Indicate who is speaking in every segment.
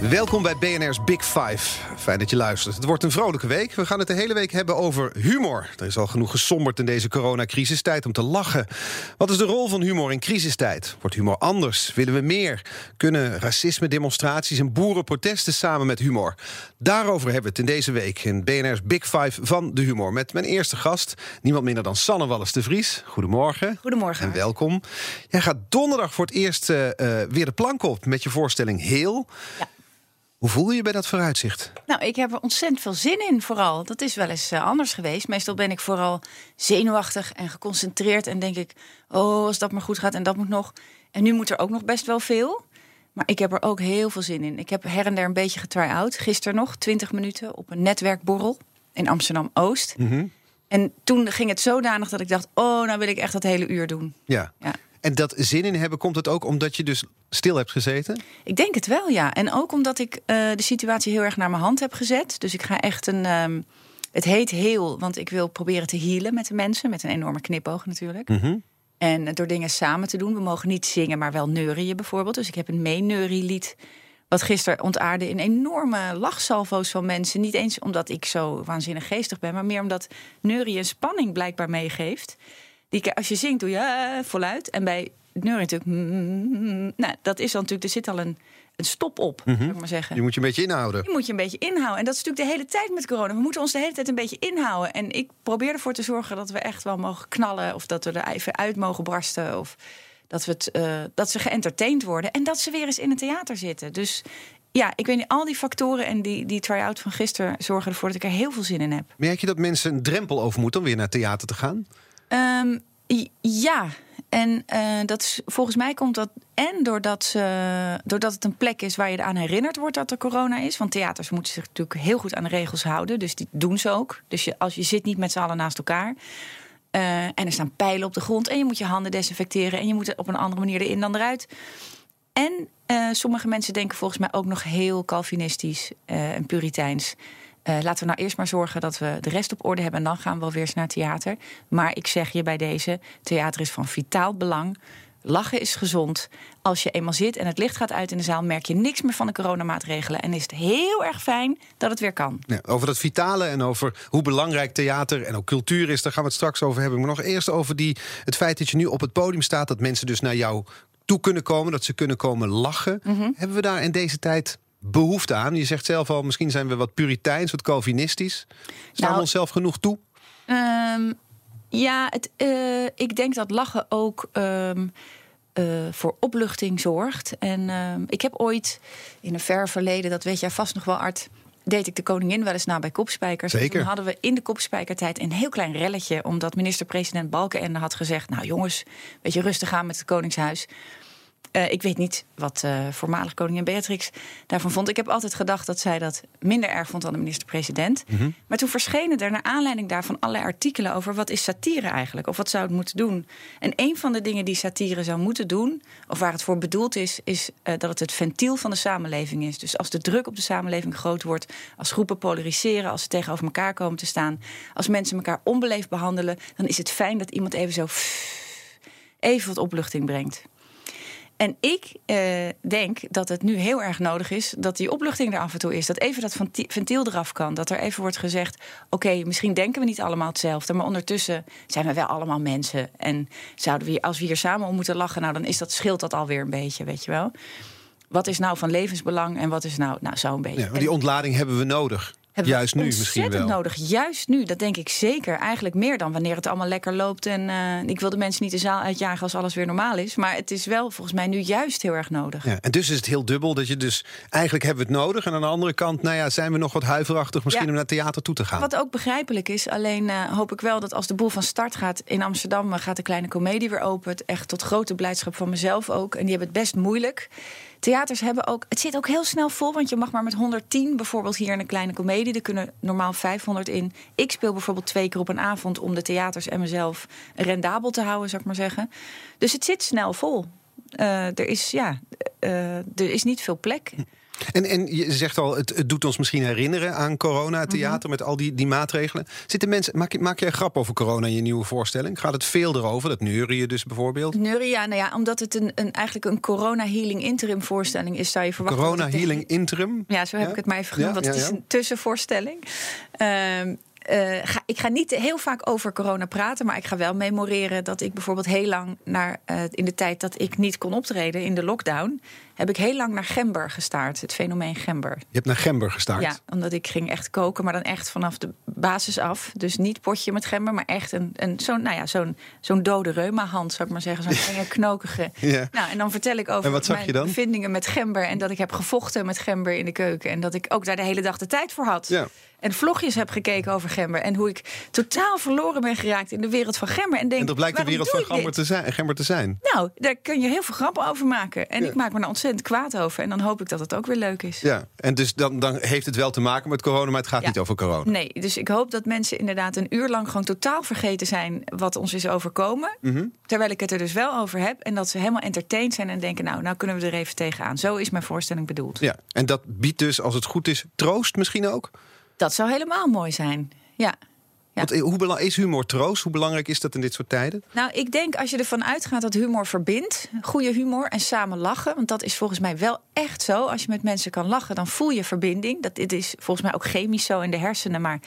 Speaker 1: Welkom bij BNR's Big Five. Fijn dat je luistert. Het wordt een vrolijke week. We gaan het de hele week hebben over humor. Er is al genoeg gesomberd in deze coronacrisistijd om te lachen. Wat is de rol van humor in crisistijd? Wordt humor anders? Willen we meer? Kunnen racisme, demonstraties en boerenprotesten samen met humor? Daarover hebben we het in deze week in BNR's Big Five van de humor. Met mijn eerste gast, niemand minder dan Sanne Wallis de Vries. Goedemorgen.
Speaker 2: Goedemorgen.
Speaker 1: En welkom. Jij gaat donderdag voor het eerst uh, uh, weer de plank op met je voorstelling Heel.
Speaker 2: Ja.
Speaker 1: Hoe voel je je bij dat vooruitzicht?
Speaker 2: Nou, ik heb er ontzettend veel zin in, vooral. Dat is wel eens uh, anders geweest. Meestal ben ik vooral zenuwachtig en geconcentreerd. En denk ik, oh, als dat maar goed gaat en dat moet nog. En nu moet er ook nog best wel veel. Maar ik heb er ook heel veel zin in. Ik heb her en der een beetje getry-out. Gisteren nog, 20 minuten op een netwerkborrel in Amsterdam-Oost.
Speaker 1: Mm -hmm.
Speaker 2: En toen ging het zodanig dat ik dacht... oh, nou wil ik echt dat hele uur doen.
Speaker 1: Ja.
Speaker 2: ja.
Speaker 1: En dat zin in hebben, komt het ook omdat je dus stil hebt gezeten?
Speaker 2: Ik denk het wel, ja. En ook omdat ik uh, de situatie heel erg naar mijn hand heb gezet. Dus ik ga echt een... Um, het heet heel, want ik wil proberen te healen met de mensen. Met een enorme knipoog natuurlijk.
Speaker 1: Mm -hmm.
Speaker 2: En door dingen samen te doen. We mogen niet zingen, maar wel neurieën bijvoorbeeld. Dus ik heb een meeneurielied wat gisteren ontaarde in enorme lachsalvo's van mensen. Niet eens omdat ik zo waanzinnig geestig ben, maar meer omdat neurie een spanning blijkbaar meegeeft. Die, als je zingt, doe je uh, voluit. En bij neurie natuurlijk. Mm, nou, dat is dan natuurlijk. Er zit al een, een stop op,
Speaker 1: mm -hmm.
Speaker 2: zou ik maar zeggen.
Speaker 1: Je moet je een beetje inhouden.
Speaker 2: Je moet je een beetje inhouden. En dat is natuurlijk de hele tijd met corona. We moeten ons de hele tijd een beetje inhouden. En ik probeer ervoor te zorgen dat we echt wel mogen knallen. Of dat we er even uit mogen barsten. Of dat, we het, uh, dat ze geëntertained worden. En dat ze weer eens in een theater zitten. Dus ja, ik weet niet, al die factoren en die, die try-out van gisteren zorgen ervoor dat ik er heel veel zin in heb.
Speaker 1: Merk je dat mensen een drempel over moeten om weer naar theater te gaan?
Speaker 2: Um, ja, en uh, dat is, volgens mij komt dat en doordat, ze, doordat het een plek is waar je eraan herinnerd wordt dat er corona is. Want theaters moeten zich natuurlijk heel goed aan de regels houden. Dus die doen ze ook. Dus je, als je zit niet met z'n allen naast elkaar. Uh, en er staan pijlen op de grond. En je moet je handen desinfecteren. En je moet op een andere manier erin dan eruit. En uh, sommige mensen denken volgens mij ook nog heel Calvinistisch en Puriteins. Uh, laten we nou eerst maar zorgen dat we de rest op orde hebben. En dan gaan we wel weer eens naar theater. Maar ik zeg je bij deze: theater is van vitaal belang. Lachen is gezond. Als je eenmaal zit en het licht gaat uit in de zaal, merk je niks meer van de coronamaatregelen. En is het heel erg fijn dat het weer kan.
Speaker 1: Ja, over dat vitale en over hoe belangrijk theater en ook cultuur is, daar gaan we het straks over hebben. Maar nog eerst over die, het feit dat je nu op het podium staat, dat mensen dus naar jou toe kunnen komen, dat ze kunnen komen lachen.
Speaker 2: Mhm.
Speaker 1: Mm -hmm. Hebben we daar in deze tijd behoefte aan? Je zegt zelf al, misschien zijn we wat puriteins, wat Calvinistisch. Staan
Speaker 2: Nou,
Speaker 1: we onszelf genoeg toe?
Speaker 2: Um, ja, het, uh, ik denk dat lachen ook um, uh, voor opluchting zorgt. En um, ik heb ooit in een ver verleden, dat weet jij vast nog wel, Art deed ik de koningin wel eens na bij Kopspijkers.
Speaker 1: Zeker.
Speaker 2: En toen hadden we in de Kopspijkertijd een heel klein relletje... omdat minister-president Balkenende had gezegd... nou jongens, weet je, rustig aan met het Koningshuis... Uh, ik weet niet wat uh, voormalig koningin Beatrix daarvan vond. Ik heb altijd gedacht dat zij dat minder erg vond dan de minister-president.
Speaker 1: Mm -hmm.
Speaker 2: Maar toen verschenen er naar aanleiding daarvan allerlei artikelen over wat is satire eigenlijk, of wat zou het moeten doen. En een van de dingen die satire zou moeten doen, of waar het voor bedoeld is, is uh, dat het het ventiel van de samenleving is. Dus als de druk op de samenleving groot wordt, als groepen polariseren, als ze tegenover elkaar komen te staan, als mensen elkaar onbeleefd behandelen, dan is het fijn dat iemand even zo even wat opluchting brengt. En ik uh, denk dat het nu heel erg nodig is dat die opluchting er af en toe is. Dat even dat ventiel eraf kan. Dat er even wordt gezegd: oké, misschien denken we niet allemaal hetzelfde. Maar ondertussen zijn we wel allemaal mensen. En zouden we, als we hier samen om moeten lachen, nou dan is dat, scheelt dat alweer een beetje, weet je wel. Wat is nou van levensbelang en wat is nou, nou zo'n beetje.
Speaker 1: Ja, maar die ontlading hebben we nodig.
Speaker 2: Hebben
Speaker 1: Juist
Speaker 2: we
Speaker 1: nu misschien wel.
Speaker 2: nodig. Juist nu, dat denk ik zeker. Eigenlijk meer dan wanneer het allemaal lekker loopt. En uh, ik wil de mensen niet de zaal uitjagen als alles weer normaal is. Maar het is wel volgens mij nu juist heel erg nodig.
Speaker 1: Ja, en dus is het heel dubbel dat je dus eigenlijk hebben we het nodig. En aan de andere kant, nou ja, zijn we nog wat huiverachtig misschien
Speaker 2: Ja.
Speaker 1: om naar theater toe te gaan.
Speaker 2: Wat ook begrijpelijk is. Alleen uh, hoop ik wel dat als de boel van start gaat in Amsterdam, uh, gaat de kleine komedie weer open. Het echt tot grote blijdschap van mezelf ook. En die hebben het best moeilijk. Theaters hebben ook. Het zit ook heel snel vol, want je mag maar met 110 bijvoorbeeld hier in een kleine komedie. Er kunnen normaal 500 in. Ik speel bijvoorbeeld twee keer op een avond om de theaters en mezelf rendabel te houden, zou ik maar zeggen. Dus het zit snel vol. Uh, er is ja, uh, er is niet veel plek.
Speaker 1: En, en je zegt al, het, het doet ons misschien herinneren aan corona, theater met al die, die maatregelen. Zitten mensen, maak, je, maak jij grap over corona in je nieuwe voorstelling? Gaat het veel erover? Dat neurien dus bijvoorbeeld?
Speaker 2: Neurien, ja, nou ja, omdat het een, een, eigenlijk een corona-healing interim voorstelling is, zou je verwachten.
Speaker 1: Corona-healing interim?
Speaker 2: Ja, zo heb ik het maar even genoemd, want het is een tussenvoorstelling. Uh, uh, ga, ik ga niet heel vaak over corona praten, maar ik ga wel memoreren dat ik bijvoorbeeld heel lang naar uh, in de tijd dat ik niet kon optreden in de lockdown, heb ik heel lang naar gember gestaard, het fenomeen gember. Je
Speaker 1: hebt naar gember gestaard?
Speaker 2: Ja, omdat ik ging echt koken, maar dan echt vanaf de basis af. Dus niet potje met gember, maar echt een, een zo'n nou ja, zo'n zo'n dode reuma-hand, zou ik maar zeggen. Zo'n enge, knokige. Ja. Nou, en dan vertel ik over mijn bevindingen met gember en dat ik heb gevochten met gember in de keuken en dat ik ook daar de hele dag de tijd voor had. Ja en vlogjes heb gekeken over gember. En hoe ik totaal verloren ben geraakt in de wereld van gember. En, denk,
Speaker 1: en dat blijkt de wereld van gember te, zijn, gember te zijn.
Speaker 2: Nou, daar kun je heel veel grappen over maken. En ik maak me er ontzettend kwaad over. En dan hoop ik dat het ook weer leuk is.
Speaker 1: Ja, en dus dan, dan heeft het wel te maken met corona, maar het gaat niet over corona.
Speaker 2: Nee, dus ik hoop dat mensen inderdaad een uur lang gewoon totaal vergeten zijn wat ons is overkomen. Mhm. Terwijl ik het er dus wel over heb. En dat ze helemaal entertained zijn en denken, nou, nou kunnen we er even tegenaan. Zo is mijn voorstelling bedoeld.
Speaker 1: Ja, en dat biedt dus, als het goed is, troost misschien ook?
Speaker 2: Dat zou helemaal mooi zijn. Ja.
Speaker 1: Want, hoe is humor troost? Hoe belangrijk is dat in dit soort tijden?
Speaker 2: Nou, ik denk als je ervan uitgaat dat humor verbindt, goede humor en samen lachen, want dat is volgens mij wel echt zo. Als je met mensen kan lachen, dan voel je verbinding. Dat dit is volgens mij ook chemisch zo in de hersenen, maar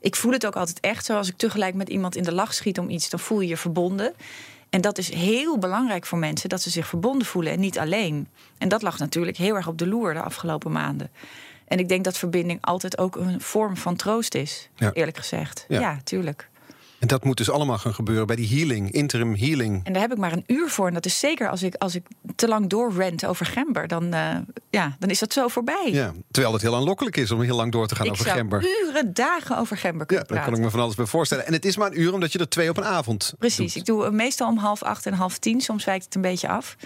Speaker 2: ik voel het ook altijd echt zo. Als ik tegelijk met iemand in de lach schiet om iets, dan voel je je verbonden. En dat is heel belangrijk voor mensen, dat ze zich verbonden voelen en niet alleen. En dat lag natuurlijk heel erg op de loer de afgelopen maanden. En ik denk dat verbinding altijd ook een vorm van troost is, eerlijk gezegd. Ja. tuurlijk.
Speaker 1: En dat moet dus allemaal gaan gebeuren bij die healing, interim healing.
Speaker 2: En daar heb ik maar een uur voor. En dat is zeker als ik, als ik te lang doorrent over gember, dan, uh, ja, dan is dat zo voorbij.
Speaker 1: Ja, terwijl het heel aanlokkelijk is om heel lang door te gaan
Speaker 2: ik
Speaker 1: over gember.
Speaker 2: uren, dagen over gember kunnen
Speaker 1: ja, daar kan ik me van alles bij voorstellen. En het is maar een uur omdat je er twee op een avond
Speaker 2: Precies, ik doe meestal om half acht en half tien. Soms wijkt het een beetje af.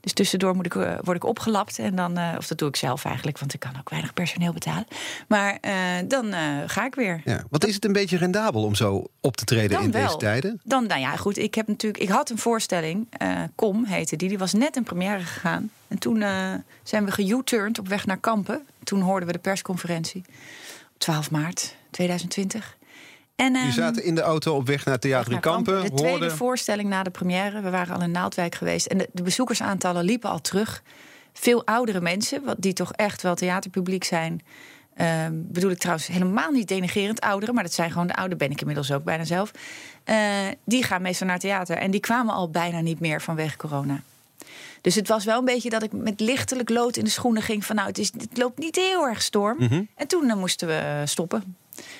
Speaker 2: Dus tussendoor moet ik, uh, word ik opgelapt. En dan, uh, of dat doe ik zelf eigenlijk, want ik kan ook weinig personeel betalen. Maar uh, dan ga ik weer.
Speaker 1: Ja. Wat is het een beetje rendabel om zo op te treden
Speaker 2: dan
Speaker 1: in
Speaker 2: wel.
Speaker 1: deze tijden?
Speaker 2: Dan, nou ja, goed. Ik heb natuurlijk, ik had een voorstelling, Kom heette die. Die was net in première gegaan. En toen zijn we ge op weg naar Kampen. Toen hoorden we de persconferentie. Op 12 maart 2020.
Speaker 1: En, um, zaten in de auto op weg naar Theater Kampen.
Speaker 2: De tweede voorstelling na de première. We waren al in Naaldwijk geweest. En de, de bezoekersaantallen liepen al terug. Veel oudere mensen, wat die toch echt wel theaterpubliek zijn. Um, bedoel ik trouwens helemaal niet denigerend ouderen, maar dat zijn gewoon de oude, ben ik inmiddels ook bijna zelf. Uh, die gaan meestal naar theater en die kwamen al bijna niet meer vanwege corona. Dus het was wel een beetje dat ik met lichtelijk lood in de schoenen ging van nou, het, is, het loopt niet heel erg storm. Mm -hmm. En toen uh, moesten we stoppen.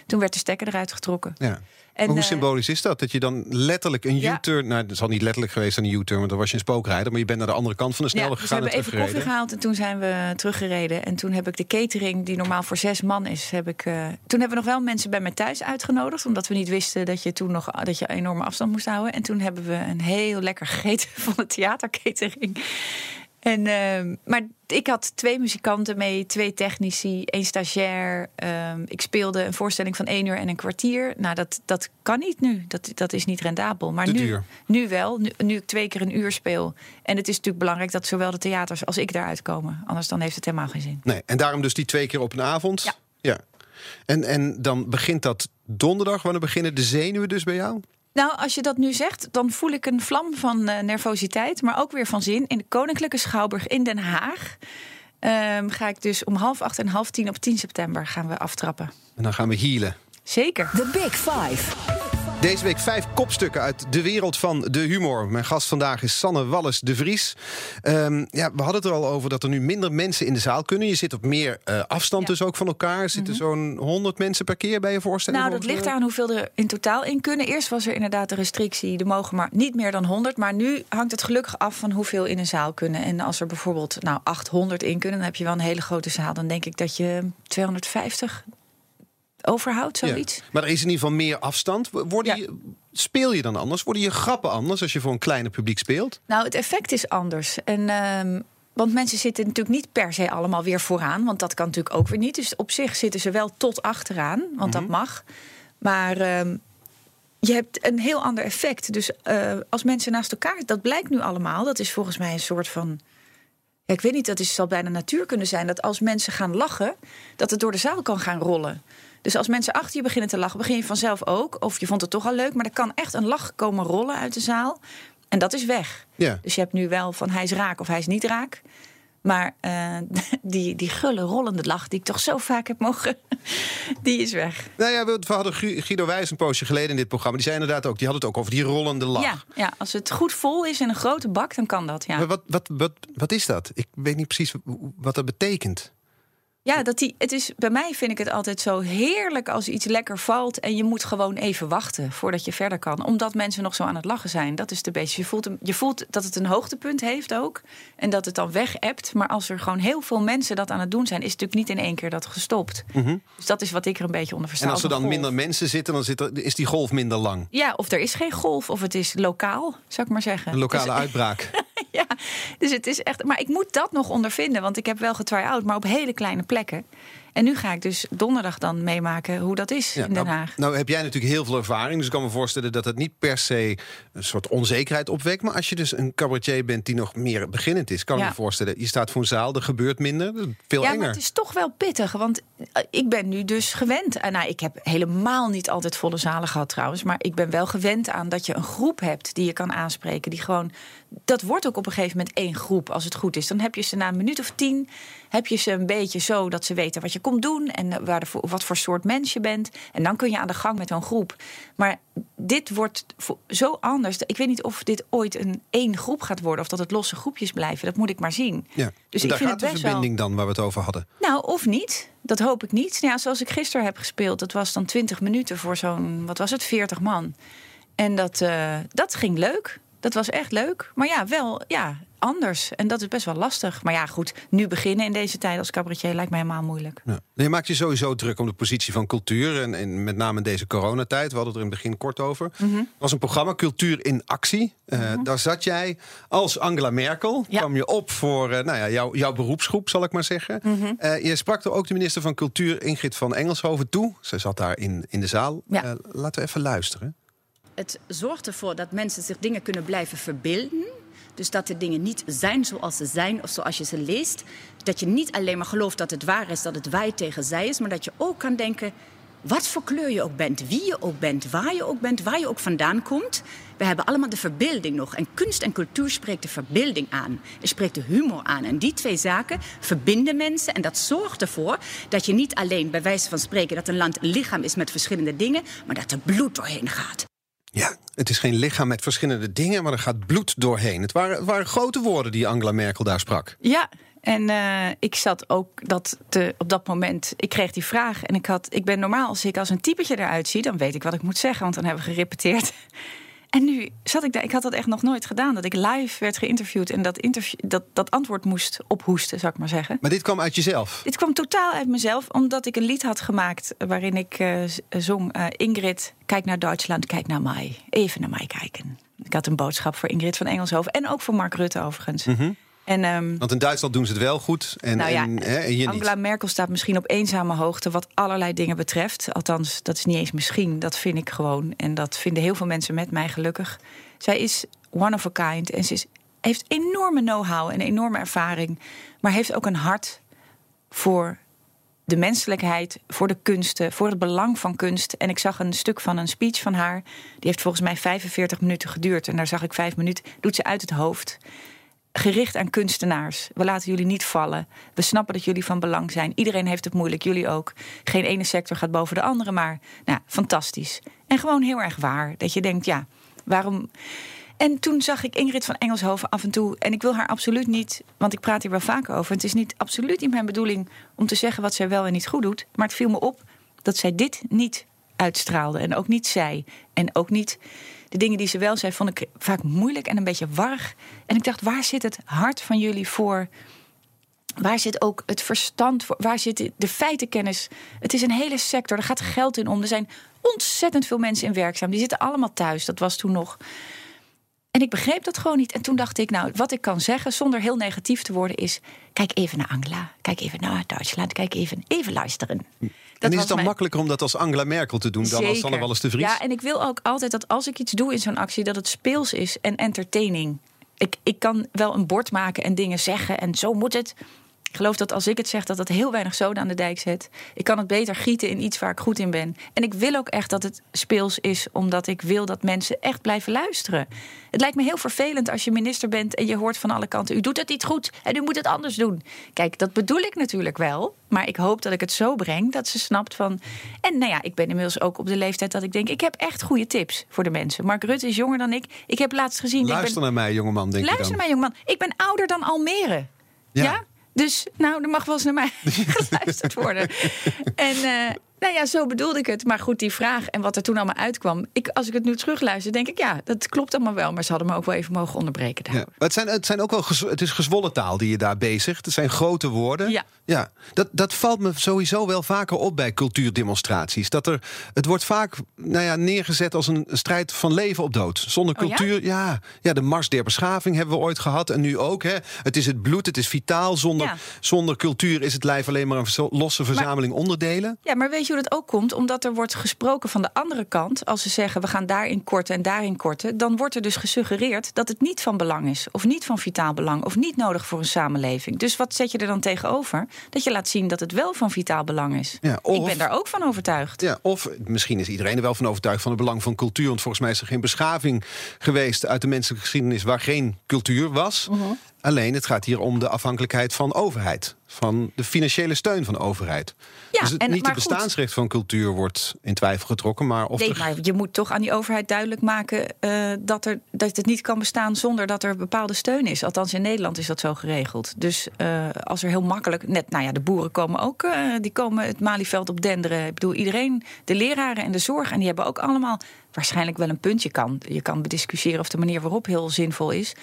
Speaker 2: Toen werd de stekker eruit getrokken.
Speaker 1: Ja. En, hoe eh, symbolisch is dat? Dat je dan letterlijk een U-turn... Nou, dat zal niet letterlijk geweest zijn, een U-turn... want dan was je een spookrijder... maar je bent naar de andere kant van de snelweg
Speaker 2: ja,
Speaker 1: dus gegaan
Speaker 2: we hebben even koffie gehaald en toen zijn we teruggereden. En toen heb ik de catering, die normaal voor zes man is... Heb ik, uh, toen hebben we nog wel mensen bij mij thuis uitgenodigd... omdat we niet wisten dat je toen nog dat je enorme afstand moest houden. En toen hebben we een heel lekker gegeten van de theatercatering. En, uh, maar ik had twee muzikanten mee, twee technici, één stagiair. Uh, ik speelde een voorstelling van één uur en een kwartier. Nou, dat, dat kan niet nu. Dat, dat is niet rendabel. Maar nu, nu wel, nu, nu, ik twee keer een uur speel. En het is natuurlijk belangrijk dat zowel de theaters als ik daaruit komen. Anders dan heeft het helemaal geen zin.
Speaker 1: Nee, en daarom dus die twee keer op een avond?
Speaker 2: Ja.
Speaker 1: ja. En, en dan begint dat donderdag. Wanneer beginnen de zenuwen dus bij jou?
Speaker 2: Nou, als je dat nu zegt, dan voel ik een vlam van uh, nervositeit, maar ook weer van zin. In de Koninklijke Schouwburg in Den Haag um, ga ik dus om half acht en half tien op 10 september gaan we aftrappen.
Speaker 1: En dan gaan we healen.
Speaker 2: Zeker.
Speaker 3: The Big Five.
Speaker 1: Deze week vijf kopstukken uit de wereld van de humor. Mijn gast vandaag is Sanne Wallis de Vries. Um, ja, we hadden het er al over dat er nu minder mensen in de zaal kunnen. Je zit op meer uh, afstand ja. dus ook van elkaar. Er zitten mm -hmm. zo'n 100 mensen per keer bij je voorstelling?
Speaker 2: Nou, dat ligt aan hoeveel er in totaal in kunnen. Eerst was er inderdaad de restrictie, er mogen maar niet meer dan 100. Maar nu hangt het gelukkig af van hoeveel in een zaal kunnen. En als er bijvoorbeeld nou, 800 in kunnen, dan heb je wel een hele grote zaal. Dan denk ik dat je 250, overhoudt, zoiets.
Speaker 1: Ja. Maar er is in ieder geval meer afstand. Worden ja. je, speel je dan anders? Worden je grappen anders als je voor een kleiner publiek speelt?
Speaker 2: Nou, het effect is anders. En um, Want mensen zitten natuurlijk niet per se allemaal weer vooraan. Want dat kan natuurlijk ook weer niet. Dus op zich zitten ze wel tot achteraan. Want dat mag. Maar ehm, je hebt een heel ander effect. Dus eh, als mensen naast elkaar... Dat blijkt nu allemaal. Dat is volgens mij een soort van... Ja, ik weet niet, dat is, zal bijna natuur kunnen zijn. Dat als mensen gaan lachen, dat het door de zaal kan gaan rollen. Dus als mensen achter je beginnen te lachen, begin je vanzelf ook. Of je vond het toch al leuk, maar er kan echt een lach komen rollen uit de zaal. En dat is weg.
Speaker 1: Ja.
Speaker 2: Dus je hebt nu wel van hij is raak of hij is niet raak. Maar uh, die, die gulle, rollende lach die ik toch zo vaak heb mogen, die is weg.
Speaker 1: Nou ja, we hadden Guido Wijs een poosje geleden in dit programma. Die zei inderdaad ook, die had het ook over die rollende lach.
Speaker 2: Ja, ja als het goed vol is in een grote bak, dan kan dat, ja.
Speaker 1: Maar wat, wat, wat, wat is dat? Ik weet niet precies wat dat betekent.
Speaker 2: Ja, dat die, het is, bij mij vind ik het altijd zo heerlijk als iets lekker valt. En je moet gewoon even wachten voordat je verder kan. Omdat mensen nog zo aan het lachen zijn. Dat is de beetje. Je voelt, je voelt dat het een hoogtepunt heeft ook. En dat het dan weg hebt. Maar als er gewoon heel veel mensen dat aan het doen zijn, is het natuurlijk niet in één keer dat gestopt.
Speaker 1: Mhm.
Speaker 2: Dus dat is wat ik er een beetje onder versta.
Speaker 1: En als er dan
Speaker 2: golf.
Speaker 1: minder mensen zitten, dan zit er, is die golf minder lang.
Speaker 2: Ja, of er is geen golf, of het is lokaal, zou ik maar zeggen.
Speaker 1: Een lokale
Speaker 2: Dus-
Speaker 1: uitbraak.
Speaker 2: ja, dus het is echt. Maar ik moet dat nog ondervinden, want ik heb wel getry-out, maar op hele kleine plekken. En nu ga ik dus donderdag dan meemaken hoe dat is
Speaker 1: Ja,
Speaker 2: in Den
Speaker 1: nou,
Speaker 2: Haag.
Speaker 1: nou heb jij natuurlijk heel veel ervaring. Dus ik kan me voorstellen dat het niet per se een soort onzekerheid opwekt. Maar als je dus een cabaretier bent die nog meer beginnend is, kan ik
Speaker 2: Ja.
Speaker 1: me voorstellen. Je staat voor een zaal, er gebeurt minder. Veel
Speaker 2: ja,
Speaker 1: enger.
Speaker 2: maar het is toch wel pittig. Want ik ben nu dus gewend. En nou, ik heb helemaal niet altijd volle zalen gehad trouwens. Maar ik ben wel gewend aan dat je een groep hebt die je kan aanspreken. Die gewoon. Dat wordt ook op een gegeven moment één groep als het goed is. Dan heb je ze na een minuut of tien. Heb je ze een beetje zo dat ze weten wat je komt doen. En waar de, wat voor soort mens je bent. En dan kun je aan de gang met zo'n groep. Maar dit wordt zo anders. Ik weet niet of dit ooit een één groep gaat worden. Of dat het losse groepjes blijven. Dat moet ik maar zien.
Speaker 1: ja.
Speaker 2: Dus
Speaker 1: En
Speaker 2: ik
Speaker 1: daar
Speaker 2: vind
Speaker 1: gaat
Speaker 2: het
Speaker 1: de
Speaker 2: wel-
Speaker 1: verbinding dan waar we het over hadden.
Speaker 2: nou, of niet. Dat hoop ik niet. Nou Ja, zoals ik gisteren heb gespeeld, dat was dan 20 minuten voor zo'n, wat was het, 40 man. En dat, eh, dat ging leuk. Dat was echt leuk. Maar ja, wel ja, anders. En dat is best wel lastig. Maar ja, goed, nu beginnen in deze tijd als cabaretier lijkt mij helemaal moeilijk.
Speaker 1: Ja. Je maakt je sowieso druk om de positie van cultuur. En, en met name in deze coronatijd. We hadden het er in het begin kort over.
Speaker 2: Mhm.
Speaker 1: Er was een programma, Cultuur in Actie. Eh, Daar zat jij als Angela Merkel.
Speaker 2: Ja.
Speaker 1: kwam je op voor eh, nou ja, jouw, jouw beroepsgroep, zal ik maar zeggen.
Speaker 2: Mhm.
Speaker 1: Eh, je sprak er ook de minister van Cultuur, Ingrid van Engelshoven, toe. Ze zat daar in, in de zaal.
Speaker 2: Ja.
Speaker 1: Eh, laten we even luisteren.
Speaker 4: Het zorgt ervoor dat mensen zich dingen kunnen blijven verbeelden. Dus dat de dingen niet zijn zoals ze zijn of zoals je ze leest. Dat je niet alleen maar gelooft dat het waar is, dat het wij tegen zij is. Maar dat je ook kan denken, wat voor kleur je ook bent, wie je ook bent, waar je ook bent, waar je ook vandaan komt. We hebben allemaal de verbeelding nog. En kunst en cultuur spreekt de verbeelding aan. Het spreekt de humor aan. En die twee zaken verbinden mensen. En dat zorgt ervoor dat je niet alleen bij wijze van spreken... dat een land een lichaam is met verschillende dingen... maar dat er bloed doorheen gaat.
Speaker 1: Ja, het is geen lichaam met verschillende dingen, maar er gaat bloed doorheen. Het waren, waren grote woorden die Angela Merkel daar sprak.
Speaker 2: Ja, en eh, ik zat ook dat te, op dat moment. Ik kreeg die vraag en ik had. Ik ben normaal als ik als een typetje eruit zie, dan weet ik wat ik moet zeggen, want dan hebben we gerepeteerd. En nu zat ik daar. Ik had dat echt nog nooit gedaan. Dat ik live werd geïnterviewd en dat, interview, dat, dat antwoord moest ophoesten, zou ik maar zeggen.
Speaker 1: Maar dit kwam uit jezelf.
Speaker 2: Dit kwam totaal uit mezelf, omdat ik een lied had gemaakt waarin ik eh, z- zong: eh, Ingrid, kijk naar Duitsland, kijk naar mij. Even naar mij kijken. Ik had een boodschap voor Ingrid van Engelshoven en ook voor Mark Rutte overigens. En ehm,
Speaker 1: Want in Duitsland doen ze het wel goed en,
Speaker 2: nou ja,
Speaker 1: en, hè, en hier
Speaker 2: Angela
Speaker 1: niet.
Speaker 2: Merkel staat misschien op eenzame hoogte wat allerlei dingen betreft. Althans, dat is niet eens misschien, dat vind ik gewoon. En dat vinden heel veel mensen met mij gelukkig. Zij is one of a kind en ze is, heeft enorme know-how en enorme ervaring. Maar heeft ook een hart voor de menselijkheid, voor de kunsten, voor het belang van kunst. En ik zag een stuk van een speech van haar. Die heeft volgens mij 45 minuten geduurd. En daar zag ik vijf minuten, doet ze uit het hoofd gericht aan kunstenaars. We laten jullie niet vallen. We snappen dat jullie van belang zijn. Iedereen heeft het moeilijk, jullie ook. Geen ene sector gaat boven de andere, maar nou, fantastisch. En gewoon heel erg waar. Dat je denkt, ja, waarom. En toen zag ik Ingrid van Engelshoven af en toe. En ik wil haar absoluut niet, want ik praat hier wel vaker over. Het is niet absoluut niet mijn bedoeling om te zeggen wat zij wel en niet goed doet. Maar het viel me op dat zij dit niet uitstraalde. En ook niet zij. En ook niet de dingen die ze wel zei, vond ik vaak moeilijk en een beetje warrig. En ik dacht, waar zit het hart van jullie voor? Waar zit ook het verstand voor? Waar zit de feitenkennis? Het is een hele sector, er gaat geld in om. Er zijn ontzettend veel mensen in werkzaam. Die zitten allemaal thuis. Dat was toen nog. En ik begreep dat gewoon niet. En toen dacht ik, nou, wat ik kan zeggen zonder heel negatief te worden is... kijk even naar Angela, kijk even naar Duitsland, kijk even, even luisteren. Dat
Speaker 1: en is het dan
Speaker 2: mijn-
Speaker 1: makkelijker om dat als Angela Merkel te doen dan als Sanne Wallis de Vries?
Speaker 2: Ja, en ik wil ook altijd dat als ik iets doe in zo'n actie, dat het speels is en entertaining. Ik, ik kan wel een bord maken en dingen zeggen en zo moet het. Ik geloof dat als ik het zeg, dat dat heel weinig zoden aan de dijk zet. Ik kan het beter gieten in iets waar ik goed in ben. En ik wil ook echt dat het speels is, omdat ik wil dat mensen echt blijven luisteren. Het lijkt me heel vervelend als je minister bent en je hoort van alle kanten: u doet het niet goed en u moet het anders doen. Kijk, dat bedoel ik natuurlijk wel. Maar ik hoop dat ik het zo breng dat ze snapt van. En nou ja, ik ben inmiddels ook op de leeftijd dat ik denk: ik heb echt goede tips voor de mensen. Mark Rutte is jonger dan ik. Ik heb laatst gezien. ik
Speaker 1: Luister
Speaker 2: ben,
Speaker 1: naar mij, jongeman, denk
Speaker 2: luister
Speaker 1: je
Speaker 2: naar
Speaker 1: dan.
Speaker 2: mij, jongeman. Ik ben ouder dan Almere.
Speaker 1: Ja.
Speaker 2: Ja. Dus nou, er mag wel eens naar mij geluisterd worden. En eh, nou ja, zo bedoelde ik het. Maar goed, die vraag en wat er toen allemaal uitkwam. Ik, als ik het nu terugluister, denk ik ja, dat klopt allemaal wel. Maar ze hadden me ook wel even mogen onderbreken.
Speaker 1: Ja.
Speaker 2: daarover.
Speaker 1: Maar het, zijn, het zijn ook wel het is gezwollen taal die je daar bezigt. Het zijn grote woorden.
Speaker 2: Ja.
Speaker 1: Ja. Dat, dat valt me sowieso wel vaker op bij cultuurdemonstraties. Dat er, het wordt vaak nou ja, neergezet als een strijd van leven op dood. Zonder
Speaker 2: Oh
Speaker 1: cultuur, ja? ja. de Mars der Beschaving hebben we ooit gehad. En nu ook. Hè. Het is het bloed, het is vitaal. Zonder,
Speaker 2: Ja.
Speaker 1: zonder cultuur is het lijf alleen maar een losse verzameling onderdelen.
Speaker 2: Ja, maar weet je hoe dat ook komt? Omdat er wordt gesproken van de andere kant. Als ze zeggen we gaan daarin korten en daarin korten. Dan wordt er dus gesuggereerd dat het niet van belang is. Of niet van vitaal belang. Of niet nodig voor een samenleving. Dus wat zet je er dan tegenover? Dat je laat zien dat het wel van vitaal belang is.
Speaker 1: Ja,
Speaker 2: Ik ben daar ook van overtuigd.
Speaker 1: Ja, of misschien is iedereen er wel van overtuigd van het belang van cultuur. Want volgens mij is er geen beschaving geweest uit de menselijke geschiedenis waar geen cultuur was.
Speaker 2: Mhm.
Speaker 1: Alleen het gaat hier om de afhankelijkheid van overheid. Van de financiële steun van de overheid.
Speaker 2: Ja,
Speaker 1: dus het,
Speaker 2: en-
Speaker 1: niet het
Speaker 2: goed.
Speaker 1: bestaansrecht van cultuur wordt in twijfel getrokken. Maar of
Speaker 2: Nee,
Speaker 1: er-
Speaker 2: maar je moet toch aan die overheid duidelijk maken eh, dat, er, dat het niet kan bestaan zonder dat er bepaalde steun is. Althans, in Nederland is dat zo geregeld. Dus eh, als er heel makkelijk, net, nou ja, de boeren komen ook, eh, die komen het Malieveld op denderen. Ik bedoel, iedereen, de leraren en de zorg, en die hebben ook allemaal waarschijnlijk wel een punt. Je kan, je kan bediscussiëren of de manier waarop heel zinvol is.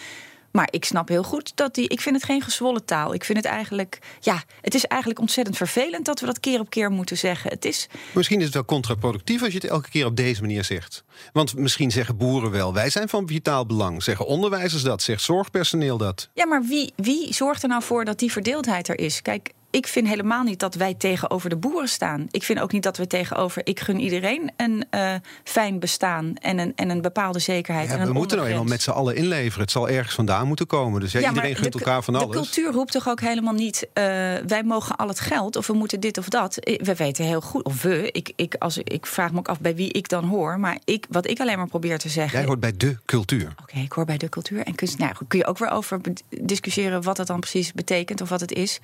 Speaker 2: Maar ik snap heel goed dat die. Ik vind het geen gezwollen taal. Ik vind het eigenlijk. Ja, het is eigenlijk ontzettend vervelend dat we dat keer op keer moeten zeggen. Het is.
Speaker 1: Misschien is het wel contraproductief als je het elke keer op deze manier zegt. Want misschien zeggen boeren wel, wij zijn van vitaal belang. Zeggen onderwijzers dat, zegt zorgpersoneel dat.
Speaker 2: Ja, maar wie, wie zorgt er nou voor dat die verdeeldheid er is? Kijk, ik vind helemaal niet dat wij tegenover de boeren staan. Ik vind ook niet dat we tegenover. Ik gun iedereen een eh, fijn bestaan en een, en een bepaalde zekerheid.
Speaker 1: Ja,
Speaker 2: en
Speaker 1: we moeten nou eenmaal met z'n allen inleveren. Het zal ergens vandaan moeten komen. Dus ja,
Speaker 2: Ja,
Speaker 1: iedereen gunt
Speaker 2: de-
Speaker 1: elkaar van
Speaker 2: De
Speaker 1: alles.
Speaker 2: cultuur roept toch ook helemaal niet. eh, wij mogen al het geld of we moeten dit of dat. Eh, We weten heel goed, of we. Ik, ik, als, ik vraag me ook af bij wie ik dan hoor. Maar ik, wat ik alleen maar probeer te zeggen.
Speaker 1: Jij hoort bij de cultuur.
Speaker 2: Oké, ik hoor bij de cultuur en kunst. Nou, kun je ook weer over discussiëren wat het dan precies betekent of wat het is.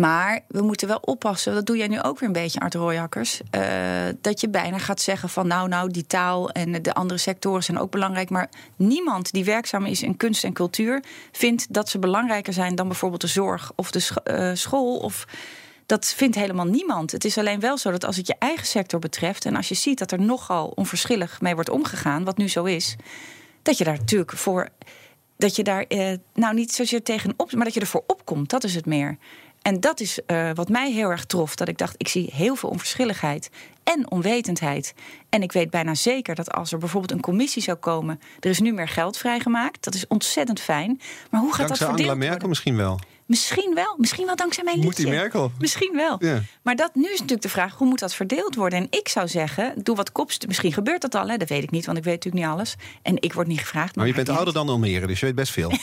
Speaker 2: Maar we moeten wel oppassen, dat doe jij nu ook weer een beetje, Art Rooijakkers. eh, dat je bijna gaat zeggen van nou, nou, die taal en de andere sectoren zijn ook belangrijk. Maar niemand die werkzaam is in kunst en cultuur vindt dat ze belangrijker zijn dan bijvoorbeeld de zorg of de eh, school. Of, dat vindt helemaal niemand. Het is alleen wel zo dat als het je eigen sector betreft en als je ziet dat er nogal onverschillig mee wordt omgegaan, wat nu zo is, dat je daar natuurlijk voor. Dat je daar eh, nou niet zozeer tegenop, maar dat je ervoor opkomt. Dat is het meer. En dat is eh, wat mij heel erg trof. Dat ik dacht, ik zie heel veel onverschilligheid en onwetendheid. En ik weet bijna zeker dat als er bijvoorbeeld een commissie zou komen. Er is nu meer geld vrijgemaakt. Dat is ontzettend fijn. Maar hoe gaat
Speaker 1: Dankzij
Speaker 2: dat verdeeld
Speaker 1: Angela Merkel misschien wel.
Speaker 2: Misschien wel. Misschien wel dankzij mijn
Speaker 1: Moet
Speaker 2: liedje.
Speaker 1: die Merkel?
Speaker 2: Misschien wel.
Speaker 1: Ja.
Speaker 2: Maar dat, nu is natuurlijk de vraag, hoe moet dat verdeeld worden? En ik zou zeggen, doe wat kopst. Misschien gebeurt dat al, hè? dat weet ik niet, want ik weet natuurlijk niet alles. En ik word niet gevraagd.
Speaker 1: Maar je
Speaker 2: maakt
Speaker 1: bent ouder dan Almere, dus je weet best veel.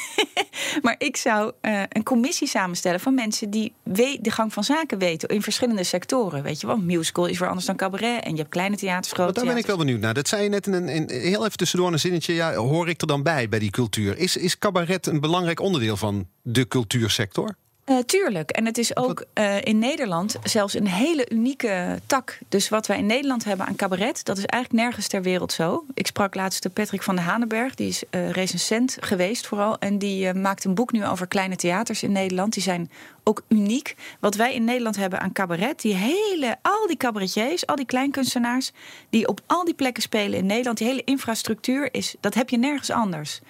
Speaker 2: Maar ik zou eh, een commissie samenstellen van mensen die we- de gang van zaken weten in verschillende sectoren. Weet je wel, musical is weer anders dan cabaret. En je hebt kleine theaters, grote
Speaker 1: daar ben ik wel benieuwd naar. Dat zei je net in een, in, heel even tussendoor een zinnetje. Ja, hoor ik er dan bij, bij die cultuur? Is, is cabaret een belangrijk onderdeel van de cultuursector?
Speaker 2: Eh, tuurlijk. En het is ook eh, in Nederland zelfs een hele unieke tak. Dus wat wij in Nederland hebben aan cabaret, dat is eigenlijk nergens ter wereld zo. Ik sprak laatst de Patrick van de Hanenberg, die is eh recensent geweest vooral. En die maakt een boek nu over kleine theaters in Nederland. Die zijn ook uniek. Wat wij in Nederland hebben aan cabaret, die hele, al die cabaretiers, al die kleinkunstenaars, die op al die plekken spelen in Nederland, die hele infrastructuur is, dat heb je nergens anders.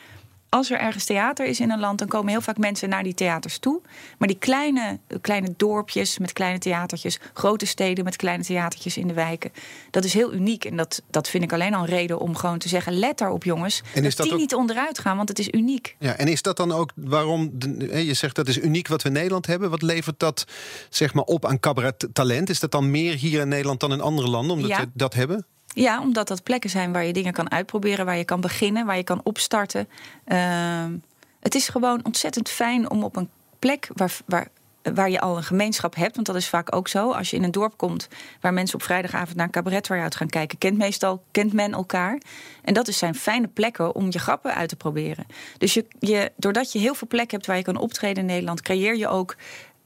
Speaker 2: Als er ergens theater is in een land, dan komen heel vaak mensen naar die theaters toe. Maar die kleine, kleine dorpjes met kleine theatertjes, grote steden met kleine theatertjes in de wijken, dat is heel uniek. En dat, dat vind ik alleen al een reden om gewoon te zeggen: let daarop, jongens.
Speaker 1: En is
Speaker 2: dat,
Speaker 1: dat
Speaker 2: die
Speaker 1: ook-
Speaker 2: niet onderuit gaan, want het is uniek.
Speaker 1: Ja, en is dat dan ook waarom, de- je zegt dat is uniek wat we in Nederland hebben. Wat levert dat zeg maar op aan cabaret-talent? Is dat dan meer hier in Nederland dan in andere landen, omdat
Speaker 2: Ja.
Speaker 1: we dat hebben?
Speaker 2: Ja, omdat dat plekken zijn waar je dingen kan uitproberen, waar je kan beginnen, waar je kan opstarten. Ehm, het is gewoon ontzettend fijn om op een plek waar, waar, waar je al een gemeenschap hebt. Want dat is vaak ook zo. Als je in een dorp komt waar mensen op vrijdagavond naar een uit gaan kijken, kent meestal kent men elkaar. En dat zijn fijne plekken om je grappen uit te proberen. Dus je, je, doordat je heel veel plekken hebt waar je kan optreden in Nederland, creëer je ook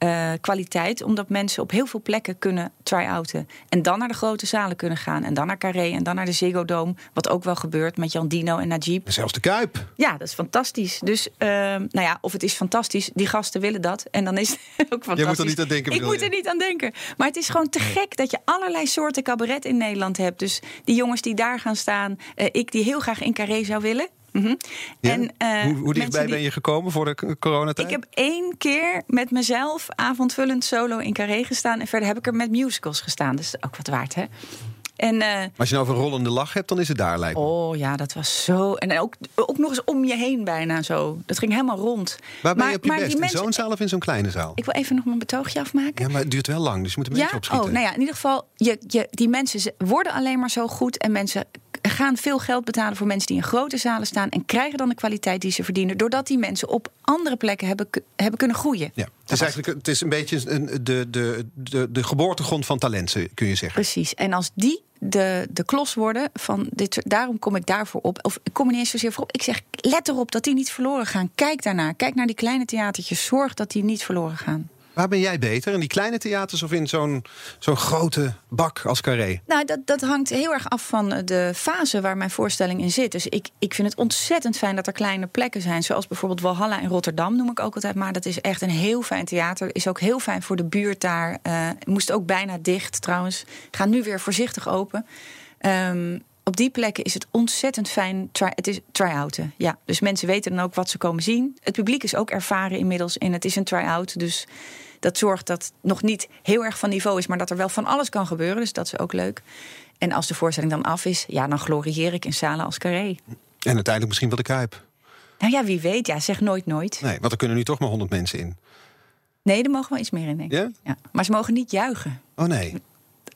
Speaker 2: eh, kwaliteit. Omdat mensen op heel veel plekken kunnen try-outen. En dan naar de grote zalen kunnen gaan. En dan naar Carré en dan naar de Ziggo Dome. Wat ook wel gebeurt met Jan Dino en Najib.
Speaker 1: En zelfs de Kuip.
Speaker 2: Ja, dat is fantastisch. Dus, ehm, nou ja, of het is fantastisch. Die gasten willen dat. En dan is het ook fantastisch.
Speaker 1: moet er niet aan denken,
Speaker 2: Ik moet
Speaker 1: je?
Speaker 2: er niet aan denken. Maar het is gewoon te gek dat je allerlei soorten cabaret in Nederland hebt. Dus die jongens die daar gaan staan. eh, ik die heel graag in Carré zou willen. Mhm.
Speaker 1: Ja?
Speaker 2: En, eh,
Speaker 1: hoe, dichtbij ben je gekomen voor de coronatijd?
Speaker 2: ik heb één keer met mezelf avondvullend solo in Carré gestaan. En verder heb ik er met musicals gestaan. Dus ook wat waard, hè? En, eh,
Speaker 1: als je nou over een rollende lach hebt, dan is het daar lijkt me.
Speaker 2: oh ja, dat was zo. En ook, ook nog eens om je heen bijna zo. Dat ging helemaal rond.
Speaker 1: Waar ben je op je best? In zo'n zaal of in zo'n kleine zaal?
Speaker 2: Ik wil even nog mijn betoogje afmaken.
Speaker 1: Ja, maar het duurt wel lang, dus je moet een beetje
Speaker 2: Ja,
Speaker 1: opschieten.
Speaker 2: oh, nou ja, in ieder geval, je, je, die mensen worden alleen maar zo goed. En mensen gaan veel geld betalen voor mensen die in grote zalen staan. En krijgen dan de kwaliteit die ze verdienen. Doordat die mensen op andere plekken hebben, hebben kunnen groeien.
Speaker 1: Ja, het is eigenlijk het is een beetje een, de, de, de, de geboortegrond van talent, kun je zeggen.
Speaker 2: Precies. En als die de, de klos worden van dit, daarom kom ik daarvoor op. Of ik kom er niet eens zozeer voor op. Ik zeg, let erop dat die niet verloren gaan. Kijk daarnaar. Kijk naar die kleine theatertjes. Zorg dat die niet verloren gaan.
Speaker 1: Waar ben jij beter? In die kleine theaters of in zo'n zo'n grote bak als Carré?
Speaker 2: Nou, dat, dat hangt heel erg af van eh, de fase waar mijn voorstelling in zit. Dus ik, ik vind het ontzettend fijn dat er kleine plekken zijn. Zoals bijvoorbeeld Walhalla in Rotterdam, noem ik ook altijd. Maar dat is echt een heel fijn theater. Is ook heel fijn voor de buurt daar. Eh, moest ook bijna dicht trouwens. Gaan nu weer voorzichtig open. Ehm, op die plekken is het ontzettend fijn. Try, het is try-outen. Ja, dus mensen weten dan ook wat ze komen zien. Het publiek is ook ervaren inmiddels in het is een try-out. Dus dat zorgt dat het nog niet heel erg van niveau is, maar dat er wel van alles kan gebeuren. Dus dat is ook leuk. En als de voorstelling dan af is, ja, dan glorieer ik in zalen als carré.
Speaker 1: En uiteindelijk misschien wel de Kuip.
Speaker 2: Nou ja, wie weet. Ja, zeg nooit nooit.
Speaker 1: Nee, want er kunnen nu toch maar 100 mensen in.
Speaker 2: Nee, er mogen wel iets meer in, denk ik.
Speaker 1: Ja?
Speaker 2: Ja. Maar ze mogen niet juichen.
Speaker 1: Oh nee.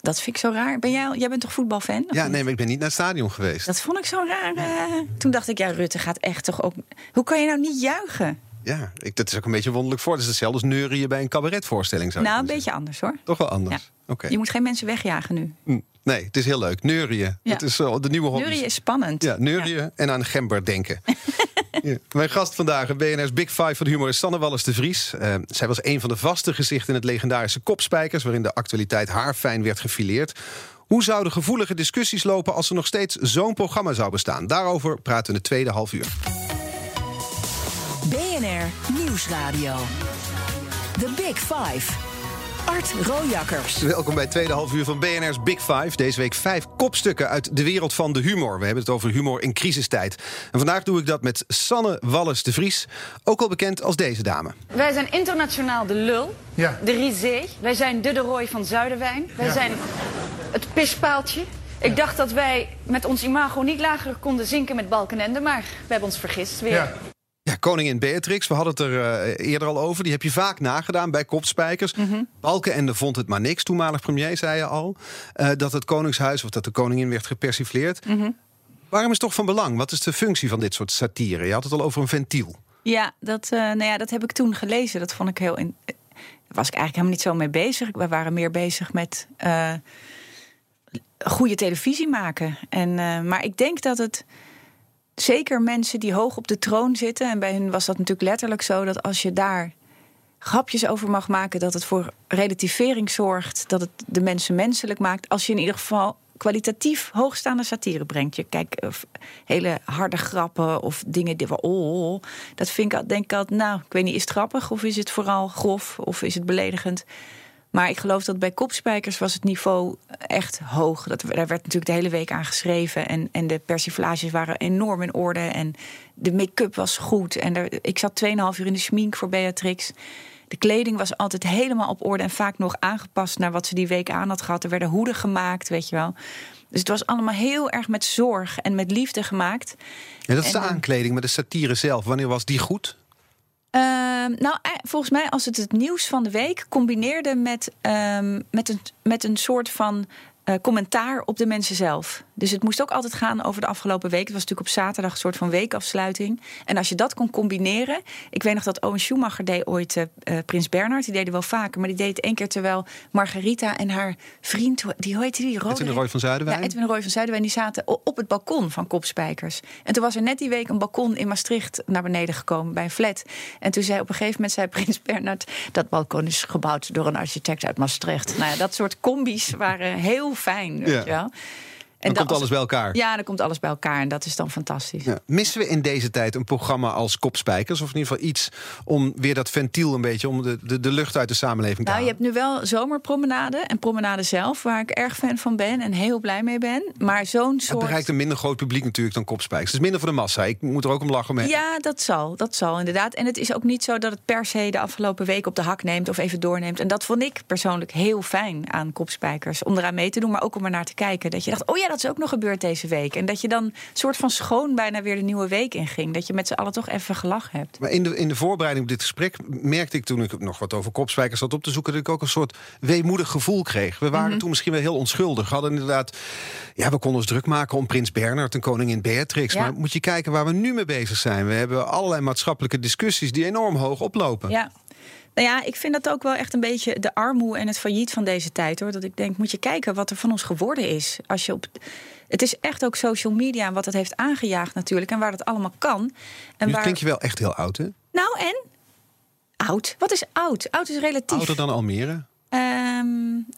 Speaker 2: Dat vind ik zo raar. Ben jij, jij bent toch voetbalfan?
Speaker 1: Ja,
Speaker 2: niet?
Speaker 1: nee, maar ik ben niet naar het stadion geweest.
Speaker 2: Dat vond ik zo raar. eh. Toen dacht ik, ja, Rutte gaat echt toch ook... Hoe kan je nou niet juichen?
Speaker 1: Ja, ik, dat is ook een beetje wonderlijk voor. Het is hetzelfde als neurien bij een cabaretvoorstelling. Zou
Speaker 2: Nou, een beetje anders hoor.
Speaker 1: Toch wel anders.
Speaker 2: Ja.
Speaker 1: Oké.
Speaker 2: Je moet geen mensen wegjagen nu.
Speaker 1: Hm, Nee, het is heel leuk. Neurien.
Speaker 2: Ja.
Speaker 1: Het is eh, de nieuwe hobby.
Speaker 2: Neurien is spannend.
Speaker 1: Ja, neurien en aan gember denken. Mijn gast vandaag, BNR's Big Five van humor, is Sanne Wallis de Vries. Eh, zij was een van de vaste gezichten in het legendarische Kopspijkers... waarin de actualiteit haarfijn werd gefileerd. Hoe zouden gevoelige discussies lopen als er nog steeds zo'n programma zou bestaan? Daarover praten we in de tweede half uur.
Speaker 3: BNR Nieuwsradio. The Big Five. Art Rojakkers.
Speaker 1: Welkom bij het tweede half uur van BNR's Big Five. Deze week vijf kopstukken uit de wereld van de humor. We hebben het over humor in crisistijd. En vandaag doe ik dat met Sanne Wallis de Vries, ook al bekend als deze dame.
Speaker 5: Wij zijn internationaal de lul,
Speaker 6: Ja.
Speaker 5: de risé. Wij zijn de de Roy van Zuiderwijn. Wij
Speaker 6: Ja.
Speaker 5: zijn het pispaaltje. Ik dacht dat wij met ons imago niet lager konden zinken met Balkenende, maar we hebben ons vergist weer.
Speaker 6: Ja.
Speaker 1: Ja, koningin Beatrix, we hadden het er eh, eerder al over. Die heb je vaak nagedaan bij kopspijkers. Balkenende vond het maar niks, toenmalig premier, zei je al. eh, dat het koningshuis of dat de koningin werd gepersifleerd. Waarom is het toch van belang? Wat is de functie van dit soort satire? Je had het al over een ventiel.
Speaker 2: Ja, dat, eh, nou ja, dat heb ik toen gelezen. Dat vond ik heel. In, daar was ik eigenlijk helemaal niet zo mee bezig. We waren meer bezig met goede televisie maken. En, maar ik denk dat het. Zeker mensen die hoog op de troon zitten. En bij hun was dat natuurlijk letterlijk zo dat als je daar grapjes over mag maken, dat het voor relativering zorgt, dat het de mensen menselijk maakt. Als je in ieder geval kwalitatief hoogstaande satire brengt. Je kijkt eh, hele harde grappen of dingen die we oh, oh, dat vind ik denk ik altijd, nou, ik weet niet, is het grappig of is het vooral grof of is het beledigend? Maar ik geloof dat bij kopspijkers was het niveau echt hoog. Dat, daar werd natuurlijk de hele week aan geschreven. En, en de persiflages waren enorm in orde. En de make-up was goed. En er, ik zat 2,5 uur in de schmink voor Beatrix. De kleding was altijd helemaal op orde en vaak nog aangepast naar wat ze die week aan had gehad. Er werden hoeden gemaakt, weet je wel. Dus het was allemaal heel erg met zorg en met liefde gemaakt.
Speaker 1: En dat is de
Speaker 2: En, eh,
Speaker 1: aankleding, maar de satire zelf. Wanneer was die goed?
Speaker 2: Ehm, nou, eh, volgens mij als het het nieuws van de week combineerde met, ehm, met, een, met een soort van eh, commentaar op de mensen zelf. Dus het moest ook altijd gaan over de afgelopen week. Het was natuurlijk op zaterdag een soort van weekafsluiting. En als je dat kon combineren. Ik weet nog dat Owen Schumacher deed ooit eh, eh, Prins Bernhard. Die deed het wel vaker. Maar die deed het één keer terwijl Margarita en haar vriend... die, heette die? Rode-
Speaker 1: Edwin Roy van Zuiderwijn?
Speaker 2: Ja, Edwin Roy van Zuiderwijn. Die zaten op het balkon van Kopspijkers. En toen was er net die week een balkon in Maastricht naar beneden gekomen bij een flat. En toen zei op een gegeven moment zei Prins Bernhard... dat balkon is gebouwd door een architect uit Maastricht. Nou ja, dat soort combi's waren heel fijn, weet
Speaker 1: Ja.
Speaker 2: je wel.
Speaker 1: Dan
Speaker 2: dat
Speaker 1: komt alles bij elkaar.
Speaker 2: Ja, dan komt alles bij elkaar en dat is dan fantastisch.
Speaker 1: Ja. Missen we in deze tijd een programma als Kopspijkers? Of in ieder geval iets om weer dat ventiel een beetje... om de, de, de lucht uit de samenleving te
Speaker 2: Nou, je
Speaker 1: halen?
Speaker 2: hebt nu wel zomerpromenade en promenade zelf, waar ik erg fan van ben en heel blij mee ben. Maar zo'n
Speaker 1: Het
Speaker 2: soort.
Speaker 1: bereikt een minder groot publiek natuurlijk dan Kopspijkers. Het is minder voor de massa. Ik moet er ook om lachen. Met.
Speaker 2: Ja, dat zal. Dat zal inderdaad. En het is ook niet zo dat het per se de afgelopen week op de hak neemt of even doorneemt. En dat vond ik persoonlijk heel fijn aan kopspijkers. Om eraan mee te doen, maar ook om er naar te kijken. Dat je dacht, oh ja, dat is ook nog gebeurd deze week. En dat je dan soort van schoon bijna weer de nieuwe week inging. Dat je met z'n allen toch even gelachen hebt.
Speaker 1: Maar in de, in de voorbereiding op dit gesprek merkte ik toen ik nog wat over kopspijkers zat op te zoeken, dat ik ook een soort weemoedig gevoel kreeg. We waren toen misschien wel heel onschuldig. Hadden inderdaad, ja, we konden ons druk maken om Prins Bernhard en koningin Beatrix.
Speaker 2: Ja.
Speaker 1: Maar moet je kijken waar we nu mee bezig zijn. We hebben allerlei maatschappelijke discussies die enorm hoog oplopen.
Speaker 2: Ja. Nou ja, ik vind dat ook wel echt een beetje de armoe en het failliet van deze tijd hoor. Dat ik denk, moet je kijken wat er van ons geworden is. Als je op. Het is echt ook social media en wat het heeft aangejaagd natuurlijk. En waar dat allemaal kan. En
Speaker 1: Nu
Speaker 2: waar...
Speaker 1: klink je wel echt heel oud, hè?
Speaker 2: Nou en? Oud. Wat is oud? Oud is relatief.
Speaker 1: Ouder dan Almere.
Speaker 2: Ehm,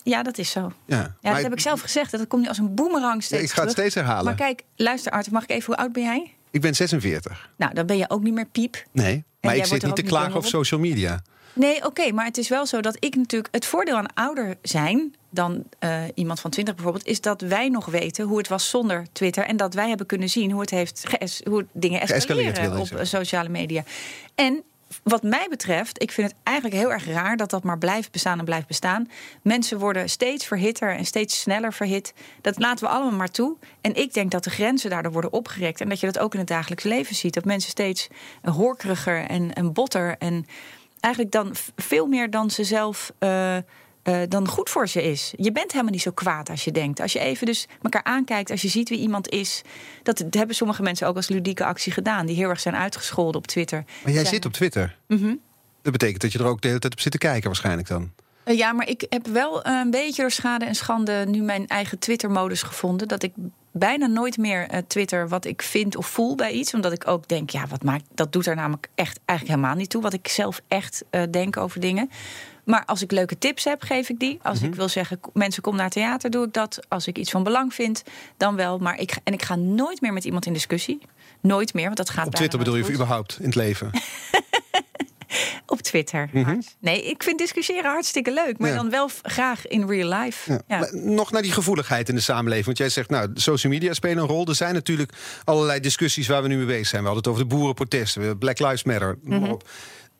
Speaker 2: ja, dat is zo.
Speaker 1: Ja,
Speaker 2: Ja, dat heb ik zelf gezegd. Dat komt nu als een boemerang steeds
Speaker 1: ik ga het
Speaker 2: terug.
Speaker 1: steeds herhalen.
Speaker 2: Maar kijk, luister Arthur, mag ik even, hoe oud ben jij?
Speaker 1: Ik ben 46.
Speaker 2: Nou, dan ben je ook niet meer piep.
Speaker 1: Nee, maar ik zit niet te klagen
Speaker 2: op?
Speaker 1: social media.
Speaker 2: Nee, oké, maar het is wel zo dat ik natuurlijk. Het voordeel aan ouder zijn dan eh, iemand van 20 bijvoorbeeld, is dat wij nog weten hoe het was zonder Twitter. En dat wij hebben kunnen zien hoe het heeft hoe dingen escaleren op sociale media. En wat mij betreft, ik vind het eigenlijk heel erg raar dat dat maar blijft bestaan en blijft bestaan. Mensen worden steeds verhitter en steeds sneller verhit. Dat laten we allemaal maar toe. En ik denk dat de grenzen daardoor worden opgerekt. En dat je dat ook in het dagelijks leven ziet. Dat mensen steeds horkeriger en, en botter en eigenlijk dan veel meer dan ze zelf. eh, eh, dan goed voor ze is. Je bent helemaal niet zo kwaad als je denkt. Als je even dus elkaar aankijkt, als je ziet wie iemand is. Dat hebben sommige mensen ook als ludieke actie gedaan. Die heel erg zijn uitgescholden op Twitter.
Speaker 1: Maar jij
Speaker 2: Zijn-
Speaker 1: zit op Twitter.
Speaker 2: Mhm.
Speaker 1: Dat betekent dat je er ook de hele tijd op zit te kijken waarschijnlijk dan.
Speaker 2: Eh, Ja, maar ik heb wel een beetje door schade en schande nu mijn eigen Twitter-modus gevonden. Dat ik bijna nooit meer eh, Twitter wat ik vind of voel bij iets. Omdat ik ook denk, ja, wat maakt. Dat doet er namelijk echt eigenlijk helemaal niet toe. Wat ik zelf echt eh, denk over dingen. Maar als ik leuke tips heb, geef ik die. Als ik wil zeggen, mensen kom naar theater, doe ik dat. Als ik iets van belang vind, dan wel. Maar ik, en ik ga nooit meer met iemand in discussie. Nooit meer, want dat gaat
Speaker 1: Op Twitter bedoel je of überhaupt in het leven?
Speaker 2: Op Twitter.
Speaker 1: Mhm.
Speaker 2: Nee, ik vind discussiëren hartstikke leuk. Maar
Speaker 1: Ja.
Speaker 2: dan wel graag in real life.
Speaker 1: Ja.
Speaker 2: Ja.
Speaker 1: Maar nog naar die gevoeligheid in de samenleving. Want jij zegt, nou, social media spelen een rol. Er zijn natuurlijk allerlei discussies waar we nu mee bezig zijn. We hadden het over de boerenprotesten, Black Lives Matter. op.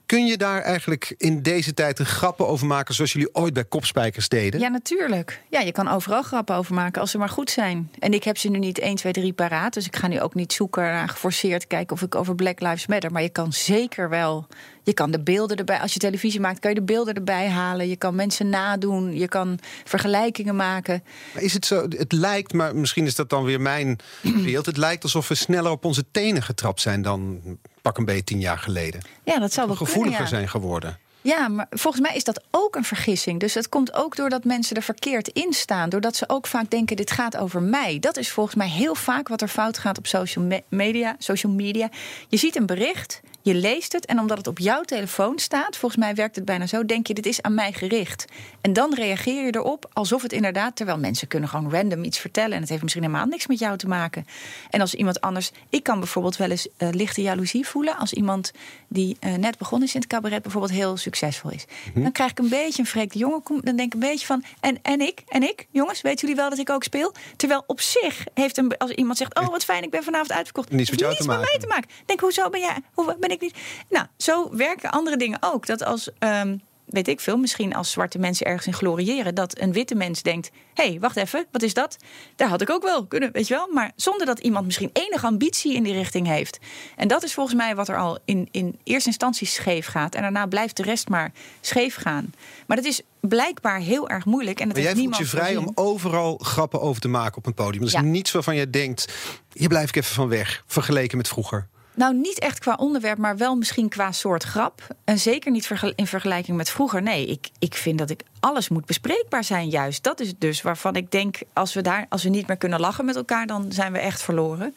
Speaker 1: Kun je daar eigenlijk in deze tijd een grappen over maken... zoals jullie ooit bij Kopspijkers deden?
Speaker 2: Ja, natuurlijk. Ja, je kan overal grappen over maken als ze maar goed zijn. En ik heb ze nu niet 1, 2, 3 paraat. Dus ik ga nu ook niet zoeken naar geforceerd kijken of ik over Black Lives Matter. Maar je kan zeker wel. Je kan de beelden erbij. Als je televisie maakt, kan je de beelden erbij halen. Je kan mensen nadoen. Je kan vergelijkingen maken.
Speaker 1: Maar is het zo? Het lijkt, maar misschien is dat dan weer mijn beeld. Het lijkt alsof we sneller op onze tenen getrapt zijn dan pak een beetje tien jaar geleden.
Speaker 2: Ja, dat zou wel kunnen.
Speaker 1: Gevoeliger
Speaker 2: Ja.
Speaker 1: zijn geworden.
Speaker 2: Ja, maar volgens mij is dat ook een vergissing. Dus het komt ook doordat mensen er verkeerd in staan. Doordat ze ook vaak denken, dit gaat over mij. Dat is volgens mij heel vaak wat er fout gaat op social me- media. Social media. Je ziet een bericht, Je leest het en omdat het op jouw telefoon staat, volgens mij werkt het bijna zo, denk je, dit is aan mij gericht. En dan reageer je erop alsof het inderdaad, terwijl mensen kunnen gewoon random iets vertellen en het heeft misschien helemaal niks met jou te maken. En als iemand anders, ik kan bijvoorbeeld wel eens uh, lichte jaloezie voelen als iemand die uh, net begonnen is in het cabaret bijvoorbeeld heel succesvol is.
Speaker 1: Mhm.
Speaker 2: Dan krijg ik een beetje een vreemde jongen, dan denk ik een beetje van, en, en ik, en ik, jongens, weten jullie wel dat ik ook speel? Terwijl op zich heeft een, als iemand zegt, oh wat fijn, ik ben vanavond uitverkocht.
Speaker 1: Niets met jou
Speaker 2: niets
Speaker 1: te
Speaker 2: met mij
Speaker 1: maken.
Speaker 2: te maken. Denk, hoezo ben jij, hoe ben ik niet? Nou, zo werken andere dingen ook. Dat als, ehm, weet ik veel, misschien als zwarte mensen ergens in gloriëren, dat een witte mens denkt: hé, hey, wacht even, wat is dat? Daar had ik ook wel kunnen, weet je wel. Maar zonder dat iemand misschien enige ambitie in die richting heeft. En dat is volgens mij wat er al in, in eerste instantie scheef gaat. En daarna blijft de rest maar scheef gaan. Maar dat is blijkbaar heel erg moeilijk. En dat
Speaker 1: Maar jij voelt je vrij om overal grappen over te maken op een podium. Dat is
Speaker 2: Ja.
Speaker 1: niets waarvan je denkt, hier blijf ik even van weg. Vergeleken met vroeger.
Speaker 2: Nou, niet echt qua onderwerp, maar wel misschien qua soort grap. En zeker niet in vergelijking met vroeger. Nee, ik, ik vind dat ik alles moet bespreekbaar zijn, juist. Dat is het dus waarvan ik denk, als we, daar, als we niet meer kunnen lachen met elkaar, dan zijn we echt verloren.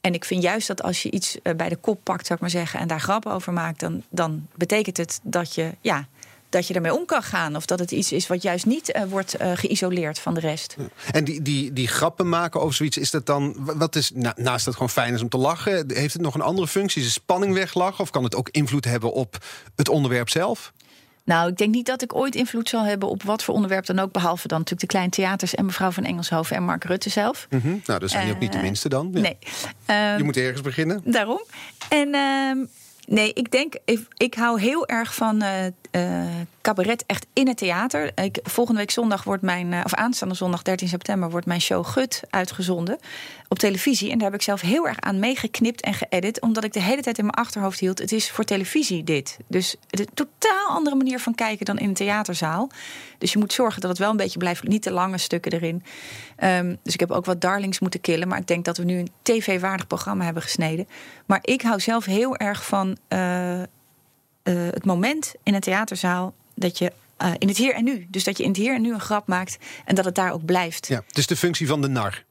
Speaker 2: En ik vind juist dat als je iets eh, bij de kop pakt, zou ik maar zeggen, en daar grappen over maakt, dan, dan betekent het dat je, ja, dat je ermee om kan gaan. Of dat het iets is wat juist niet eh, wordt eh, geïsoleerd van de rest.
Speaker 1: En die, die, die grappen maken over zoiets, is dat dan... Wat is, na- naast dat het gewoon fijn is om te lachen... heeft het nog een andere functie? Is de spanning weglachen? Of kan het ook invloed hebben op het onderwerp zelf?
Speaker 2: Nou, ik denk niet dat ik ooit invloed zal hebben op wat voor onderwerp dan ook. Behalve dan natuurlijk de kleine theaters en mevrouw van Engelshoven en Mark Rutte zelf.
Speaker 1: Mhm. Nou, dat zijn die ook niet de
Speaker 2: Eh,
Speaker 1: minste dan. Ja.
Speaker 2: Nee. Ehm,
Speaker 1: Je moet ergens beginnen.
Speaker 2: Daarom. En ehm, nee, ik denk, ik, ik hou heel erg van cabaret echt in het theater. Ik, volgende week zondag wordt mijn, eh, of aanstaande zondag 13 september, wordt mijn show Gut uitgezonden op televisie. En daar heb ik zelf heel erg aan meegeknipt en geëdit, omdat ik de hele tijd in mijn achterhoofd hield: het is voor televisie dit. Dus een totaal andere manier van kijken dan in een theaterzaal. Dus je moet zorgen dat het wel een beetje blijft, niet te lange stukken erin. Ehm, dus ik heb ook wat darlings moeten killen. Maar ik denk dat we nu een tv-waardig programma hebben gesneden. Maar ik hou zelf heel erg van eh, eh, het moment in een theaterzaal dat je. eh, in het hier en nu. Dus dat je in het hier en nu een grap maakt en dat het daar ook blijft.
Speaker 1: Ja, het is de functie van de nar.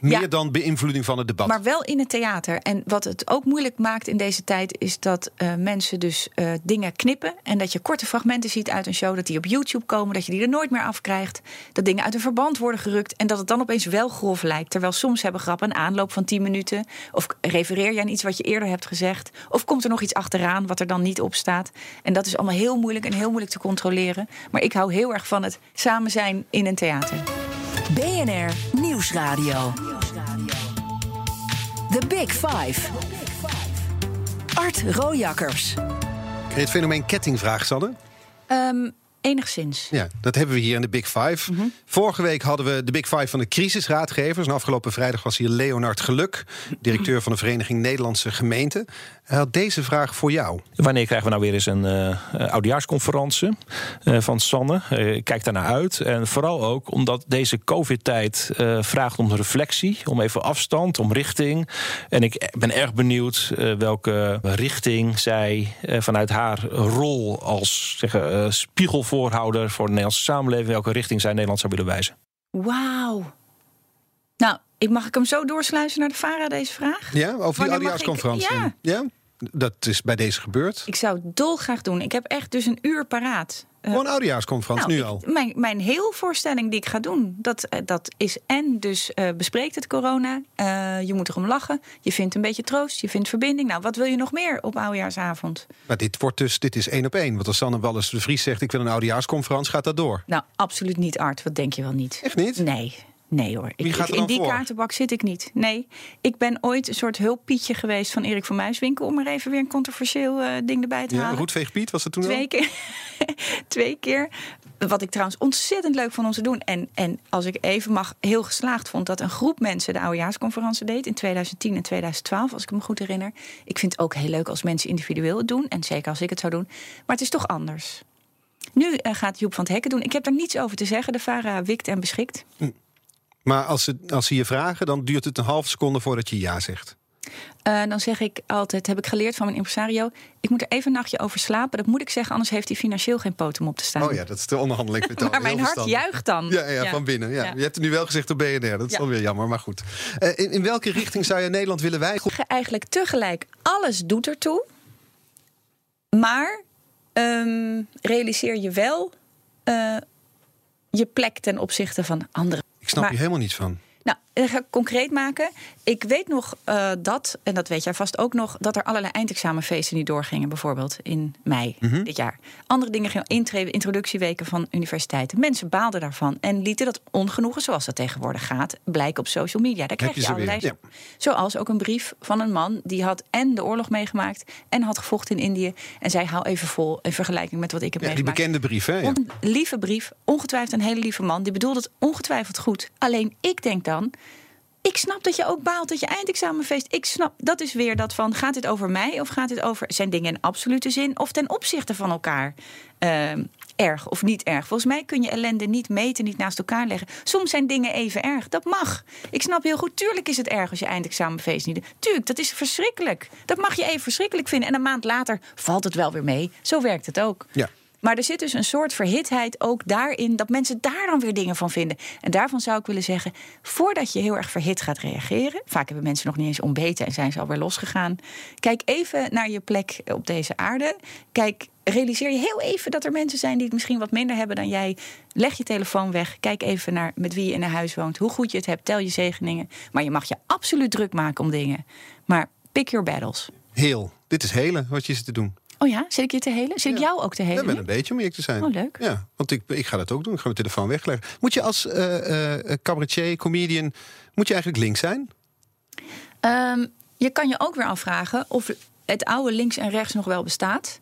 Speaker 1: Meer
Speaker 2: Ja.
Speaker 1: dan beïnvloeding van het debat.
Speaker 2: Maar wel in het theater. En wat het ook moeilijk maakt in deze tijd, is dat eh, mensen dus eh, dingen knippen. En dat je korte fragmenten ziet uit een show, dat die op YouTube komen, dat je die er nooit meer afkrijgt. Dat dingen uit een verband worden gerukt. En dat het dan opeens wel grof lijkt. Terwijl soms hebben grappen een aanloop van 10 minuten. Of refereer je aan iets wat je eerder hebt gezegd. Of komt er nog iets achteraan wat er dan niet op staat. En dat is allemaal heel moeilijk en heel moeilijk te controleren. Maar ik hou heel erg van het samen zijn in een theater.
Speaker 3: BNR Nieuwsradio. The Big Five. Art Rojakkers.
Speaker 1: Je het fenomeen kettingvraag, Sanne?
Speaker 2: Ehm, enigszins.
Speaker 1: Ja, dat hebben we hier in de Big Five.
Speaker 2: Mhm.
Speaker 1: Vorige week hadden we de Big Five van de crisisraadgevers. En afgelopen vrijdag was hier Leonard Geluk, directeur van de Vereniging Nederlandse Gemeenten. Hij had deze vraag voor jou.
Speaker 6: Wanneer krijgen we nou weer eens een eh eh, oudejaarsconferentie eh, van Sanne? Eh, ik kijk daarnaar uit. En vooral ook omdat deze COVID-tijd eh, vraagt om reflectie, om even afstand, om richting. En ik ben erg benieuwd eh, welke richting zij eh, vanuit haar rol als zeggen, eh, spiegelvoorhouder voor de Nederlandse samenleving, welke richting zij Nederland zou willen wijzen.
Speaker 2: Wauw. Nou, ik mag ik hem zo doorsluizen naar de VARA, deze vraag?
Speaker 1: Ja, over die
Speaker 2: ja.
Speaker 1: ja, dat is bij deze gebeurd.
Speaker 2: Ik zou het dolgraag doen. Ik heb echt dus een uur paraat. Eh,
Speaker 1: Gewoon een oudejaarsconferentie,
Speaker 2: nou,
Speaker 1: nu al.
Speaker 2: ik- mijn, mijn heel voorstelling die ik ga doen, dat, eh, dat is en dus eh, bespreekt het corona. Je moet erom lachen. Je vindt een beetje troost. Je vindt verbinding. Nou, wat wil je nog meer op oudejaarsavond?
Speaker 1: Maar dit wordt dus, dit is één op één. Want als Sanne Wallis de Vries zegt, ik wil een oudejaarsconferentie, gaat dat door.
Speaker 2: Nou, absoluut niet, Art. Wat denk je wel niet?
Speaker 1: Echt niet?
Speaker 2: Nee. Nee hoor.
Speaker 1: Wie
Speaker 2: Ik-
Speaker 1: gaat er
Speaker 2: in
Speaker 1: dan
Speaker 2: die
Speaker 1: voor?
Speaker 2: kaartenbak zit ik niet. Nee. Ik ben ooit een soort hulppietje geweest van Erik van Muiswinkel... om er even weer een controversieel eh, ding erbij te
Speaker 1: Ja,
Speaker 2: halen.
Speaker 1: Roetveeg Piet was het toen al?
Speaker 2: Twee keer. Twee keer. Wat ik trouwens ontzettend leuk vond om te doen. En, en als ik even mag, heel geslaagd vond dat een groep mensen de oudejaarsconferentie deed in 2010 en 2012, als ik me goed herinner. Ik vind het ook heel leuk als mensen individueel het doen. En zeker als ik het zou doen. Maar het is toch anders. Nu eh, gaat Joep van het Hekken doen. Ik heb daar niets over te zeggen. De VARA wikt en beschikt.
Speaker 1: Maar als ze, als ze je vragen, dan duurt het een halve seconde voordat je ja zegt.
Speaker 2: Eh, dan zeg ik altijd, heb ik geleerd van mijn impresario... ik moet er even een nachtje over slapen. Dat moet ik zeggen, anders heeft hij financieel geen poten om op te staan.
Speaker 1: Oh ja, dat is de onderhandelingsmethode.
Speaker 2: maar mijn hart juicht dan.
Speaker 1: Ja, ja, van binnen. Ja.
Speaker 2: Ja.
Speaker 1: Je hebt het nu wel gezegd op BNR. Dat is
Speaker 2: Ja.
Speaker 1: dan weer jammer, maar goed. Eh, in, in welke richting zou je Nederland willen wijgen?
Speaker 2: Eigenlijk tegelijk, alles doet ertoe. Maar ehm, realiseer je wel eh, je plek ten opzichte van anderen.
Speaker 1: Ik snap
Speaker 2: Maar-
Speaker 1: hier helemaal niets van.
Speaker 2: Nou, dat ga ik concreet maken. Ik weet nog eh, dat, en dat weet jij vast ook nog, dat er allerlei eindexamenfeesten niet doorgingen, bijvoorbeeld in mei
Speaker 1: Mhm.
Speaker 2: dit jaar. Andere dingen gingen intreden, introductieweken van universiteiten. Mensen baalden daarvan en lieten dat ongenoegen, zoals dat tegenwoordig gaat, blijken op social media. Daar krijg
Speaker 1: je
Speaker 2: je, allerlei. Zoals ook een brief van een man die had en de oorlog meegemaakt en had gevochten in Indië. En zei: hou even vol in vergelijking met wat ik heb
Speaker 1: Ja, die
Speaker 2: meegemaakt.
Speaker 1: bekende brief, hè? Ja.
Speaker 2: Een lieve brief, ongetwijfeld een hele lieve man. Die bedoelt het ongetwijfeld goed. Alleen ik denk dan. Ik snap dat je ook baalt dat je eindexamenfeest. Ik snap, dat is weer dat van: gaat dit over mij of gaat dit over. Zijn dingen in absolute zin of ten opzichte van elkaar eh, erg of niet erg? Volgens mij kun je ellende niet meten, niet naast elkaar leggen. Soms zijn dingen even erg. Dat mag. Ik snap heel goed, tuurlijk is het erg als je eindexamenfeest niet. Tuurlijk, dat is verschrikkelijk. Dat mag je even verschrikkelijk vinden. En een maand later valt het wel weer mee. Zo werkt het ook.
Speaker 1: Ja.
Speaker 2: Maar er zit dus een soort verhitheid ook daarin dat mensen daar dan weer dingen van vinden. En daarvan zou ik willen zeggen, voordat je heel erg verhit gaat reageren, vaak hebben mensen nog niet eens ontbeten en zijn ze alweer losgegaan. Kijk even naar je plek op deze aarde. Kijk, realiseer je heel even dat er mensen zijn die het misschien wat minder hebben dan jij. Leg je telefoon weg. Kijk even naar met wie je in een huis woont, hoe goed je het hebt, tel je zegeningen. Maar je mag je absoluut druk maken om dingen. Maar pick your battles.
Speaker 1: Heel. Dit is hele wat je zit te doen.
Speaker 2: Oh ja, zit ik je te helen? Zit ik jou ook te
Speaker 1: Ja,
Speaker 2: helen?
Speaker 1: wel
Speaker 2: nu?
Speaker 1: een beetje om eerlijk te zijn.
Speaker 2: Oh, leuk.
Speaker 1: Ja, want ik, ik ga dat ook doen. Ik ga mijn telefoon wegleggen. Moet je als eh, cabaretier, comedian, moet je eigenlijk links zijn?
Speaker 2: Ehm, je kan je ook weer afvragen of het oude links en rechts nog wel bestaat.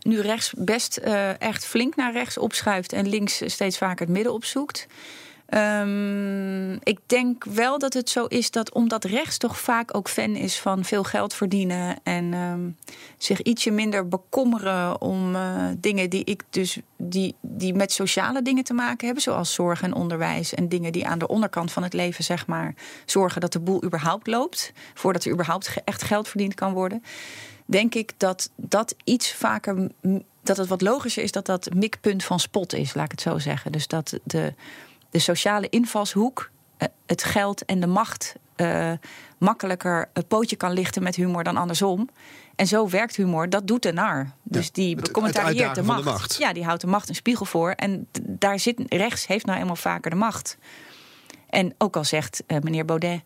Speaker 2: Nu rechts best echt flink naar rechts opschuift en links steeds vaker het midden opzoekt. Ehm, ik denk wel dat het zo is dat omdat rechts toch vaak ook fan is van veel geld verdienen en ehm, zich ietsje minder bekommeren om eh, dingen die ik dus die, die met sociale dingen te maken hebben, zoals zorg en onderwijs en dingen die aan de onderkant van het leven zeg maar zorgen dat de boel überhaupt loopt, voordat er überhaupt echt geld verdiend kan worden. Denk ik dat dat iets vaker dat het wat logischer is dat dat mikpunt van spot is, laat ik het zo zeggen. Dus dat de, de sociale invalshoek, eh, het geld en de macht eh, makkelijker een pootje kan lichten met humor dan andersom. En zo werkt humor, dat doet de nar. Dus
Speaker 1: Ja,
Speaker 2: die
Speaker 1: het- het
Speaker 2: becommentarieert de macht.
Speaker 1: de macht.
Speaker 2: Ja, die houdt de macht een spiegel voor. En daar zit rechts heeft nou eenmaal vaker de macht. En ook al zegt eh, meneer Baudet.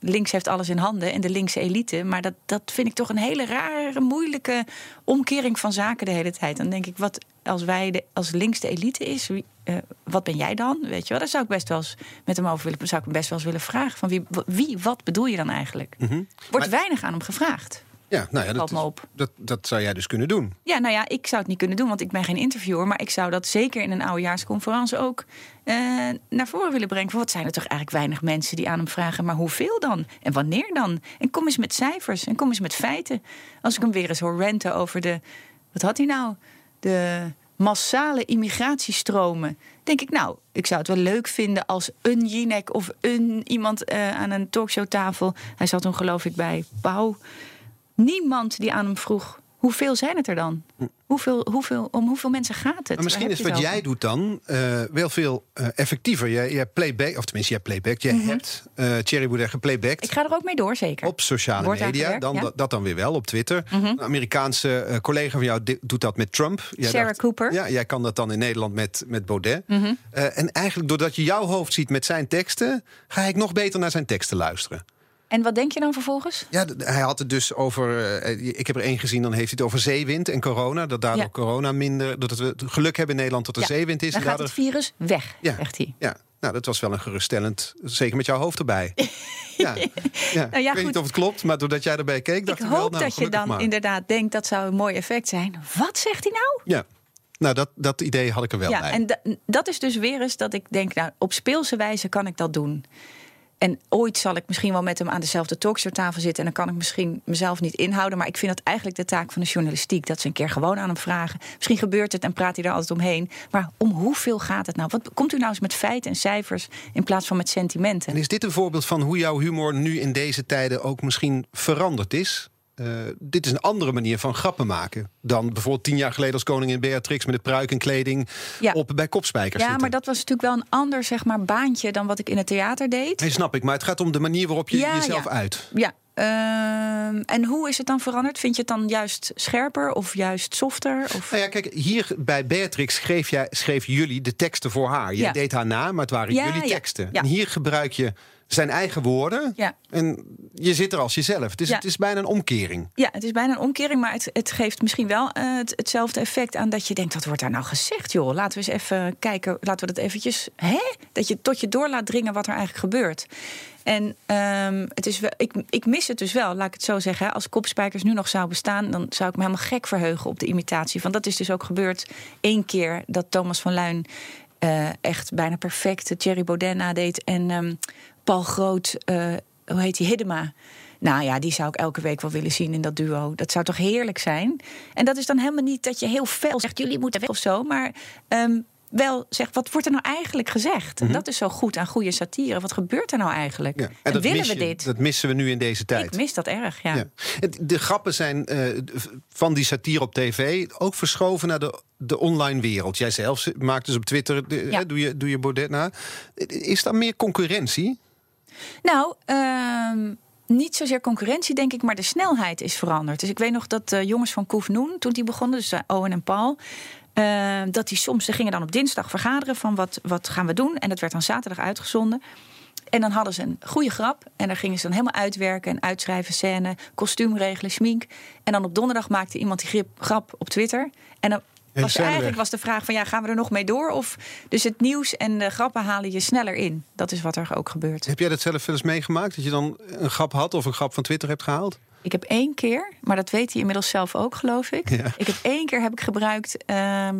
Speaker 2: links heeft alles in handen en de linkse elite. Maar dat, dat vind ik toch een hele rare, moeilijke omkering van zaken de hele tijd. Dan denk ik, wat als wij de, als links de elite is, wie, eh, wat ben jij dan? Weet je wel, daar zou ik best wel eens met hem over willen, zou ik hem best wel eens willen vragen. Van wie, wie wat bedoel je dan eigenlijk? Wordt weinig aan hem gevraagd.
Speaker 1: Ja, nou ja, dat, is- dat, dat zou jij dus kunnen doen.
Speaker 2: Ja, nou ja, ik zou het niet kunnen doen, want ik ben geen interviewer. Maar ik zou dat zeker in een oudejaarsconferentie ook eh, naar voren willen brengen. Van, wat zijn er toch eigenlijk weinig mensen die aan hem vragen, maar hoeveel dan? En wanneer dan? En kom eens met cijfers en kom eens met feiten. Als ik hem weer eens hoor renten over de, wat had hij nou? De massale immigratiestromen. Denk ik, nou, ik zou het wel leuk vinden als een Jinek of een iemand eh, aan een talkshowtafel. Hij zat toen geloof ik bij Pauw niemand die aan hem vroeg: hoeveel zijn het er dan? Hoeveel, hoeveel, om hoeveel mensen gaat het?
Speaker 1: Maar misschien is
Speaker 2: je
Speaker 1: wat jij doet dan eh, wel veel eh, effectiever. Jij, jij playback, of tenminste, jij playback. Jij hebt eh Thierry Baudet geplaybacked.
Speaker 2: Mhm. Ik ga er ook mee door, zeker.
Speaker 1: Op sociale
Speaker 2: Wordt
Speaker 1: media, dan,
Speaker 2: ja.
Speaker 1: dat, dat dan weer wel op Twitter.
Speaker 2: Mhm.
Speaker 1: Een Amerikaanse collega van jou doet dat met Trump. Jij
Speaker 2: Sarah Cooper.
Speaker 1: Ja, jij kan dat dan in Nederland met, met Baudet.
Speaker 2: Mhm.
Speaker 1: En eigenlijk doordat je jouw hoofd ziet met zijn teksten... ga ik nog beter naar zijn teksten luisteren.
Speaker 2: En wat denk je dan vervolgens?
Speaker 1: Ja, hij had het dus over. eh, ik heb er één gezien, dan heeft hij het over zeewind en corona. Dat daardoor
Speaker 2: Ja.
Speaker 1: corona minder. Dat we het geluk hebben in Nederland dat er
Speaker 2: Ja,
Speaker 1: zeewind is.
Speaker 2: Dan
Speaker 1: en
Speaker 2: gaat
Speaker 1: daardoor-
Speaker 2: het virus weg,
Speaker 1: Ja.
Speaker 2: zegt hij.
Speaker 1: Ja, nou, dat was wel een geruststellend. Zeker met jouw hoofd erbij. ja. Ja.
Speaker 2: Nou ja,
Speaker 1: ik weet
Speaker 2: goed.
Speaker 1: niet of het klopt, maar doordat jij erbij keek, dacht
Speaker 2: Ik
Speaker 1: ik, wel.
Speaker 2: hoop
Speaker 1: Nou,
Speaker 2: dat je dan
Speaker 1: maar.
Speaker 2: inderdaad denkt dat zou een mooi effect zijn. Wat zegt hij nou?
Speaker 1: Ja, nou, dat, dat idee had ik er wel
Speaker 2: ja,
Speaker 1: bij.
Speaker 2: en da- dat is dus weer eens dat ik denk, nou, op speelse wijze kan ik dat doen. En ooit zal ik misschien wel met hem aan dezelfde talkshowtafel zitten. En dan kan ik misschien mezelf niet inhouden. Maar ik vind dat eigenlijk de taak van de journalistiek. Dat ze een keer gewoon aan hem vragen. Misschien gebeurt het en praat hij daar altijd omheen. Maar om hoeveel gaat het nou? Wat, komt u nou eens met feiten en cijfers in plaats van met sentimenten?
Speaker 1: En is dit een voorbeeld van hoe jouw humor nu in deze tijden ook misschien veranderd is? Eh, dit is een andere manier van grappen maken dan bijvoorbeeld tien jaar geleden als koningin Beatrix met de pruik en kleding
Speaker 2: Ja.
Speaker 1: op bij kopspijkers
Speaker 2: Ja,
Speaker 1: zitten.
Speaker 2: maar dat was natuurlijk wel een ander zeg maar, baantje dan wat ik in het theater deed.
Speaker 1: Nee, snap ik, maar het gaat om de manier waarop je
Speaker 2: Ja,
Speaker 1: jezelf
Speaker 2: ja.
Speaker 1: uit.
Speaker 2: Ja, ehm, en hoe is het dan veranderd? Vind je het dan juist scherper of juist softer? Of...
Speaker 1: Nou ja, kijk, hier bij Beatrix schreef, jij, schreef jullie de teksten voor haar. Je deed haar na, maar het waren jullie
Speaker 2: ja,
Speaker 1: teksten.
Speaker 2: ja.
Speaker 1: En hier gebruik je zijn eigen woorden.
Speaker 2: Ja.
Speaker 1: En je zit er als jezelf. Dus
Speaker 2: Ja.
Speaker 1: het is bijna een omkering.
Speaker 2: Ja, het is bijna een omkering, maar het, het geeft misschien wel eh, het, hetzelfde effect aan dat je denkt: wat wordt daar nou gezegd, joh? Laten we eens even kijken, laten we dat eventjes, hè? Dat je tot je door laat dringen wat er eigenlijk gebeurt. En ehm, het is wel, ik, ik mis het dus wel, laat ik het zo zeggen. Als kopspijkers nu nog zou bestaan, dan zou ik me helemaal gek verheugen op de imitatie. Want dat is dus ook gebeurd één keer dat Thomas van Luin eh, echt bijna perfect Thierry Baudet nadeed. En ehm, Paul Groot, eh, hoe heet die, Hiddema. Nou ja, die zou ik elke week wel willen zien in dat duo. Dat zou toch heerlijk zijn? En dat is dan helemaal niet dat je heel fel zegt... jullie moeten weg of zo, maar ehm, wel zegt... wat wordt er nou eigenlijk gezegd? En dat is zo goed aan goede satire. Wat gebeurt er nou eigenlijk?
Speaker 1: Mhm. Ja.
Speaker 2: En,
Speaker 1: dat
Speaker 2: willen we
Speaker 1: je-
Speaker 2: dit?
Speaker 1: Dat missen we nu in deze tijd.
Speaker 2: Ik mis dat erg, ja.
Speaker 1: Ja. De grappen zijn eh, van die satire op tv ook verschoven naar de, de online wereld. Jij zelf maakt dus op Twitter, de,
Speaker 2: Ja.
Speaker 1: hè, doe, je, doe je Baudet na. Is daar meer concurrentie?
Speaker 2: Nou, ehm, niet zozeer concurrentie, denk ik, maar de snelheid is veranderd. Dus ik weet nog dat de jongens van Koef Noen, toen die begonnen, dus eh, Owen en Paul. Eh, dat die soms, ze gingen dan op dinsdag vergaderen van wat, wat gaan we doen. En dat werd dan zaterdag uitgezonden. En dan hadden ze een goede grap. En daar gingen ze dan helemaal uitwerken en uitschrijven, scène, kostuum regelen, schmink. En dan op donderdag maakte iemand die grip, grap op Twitter. En dan was eigenlijk was de vraag van ja, gaan we er nog mee door? Of dus het nieuws en de grappen halen je sneller in. Dat is wat er ook gebeurt.
Speaker 1: Heb jij dat zelf wel eens meegemaakt? Dat je dan een grap had of een grap van Twitter hebt gehaald?
Speaker 2: Ik heb één keer, maar dat weet hij inmiddels zelf ook, geloof ik.
Speaker 1: Ja.
Speaker 2: Ik heb één keer heb ik gebruikt ehm,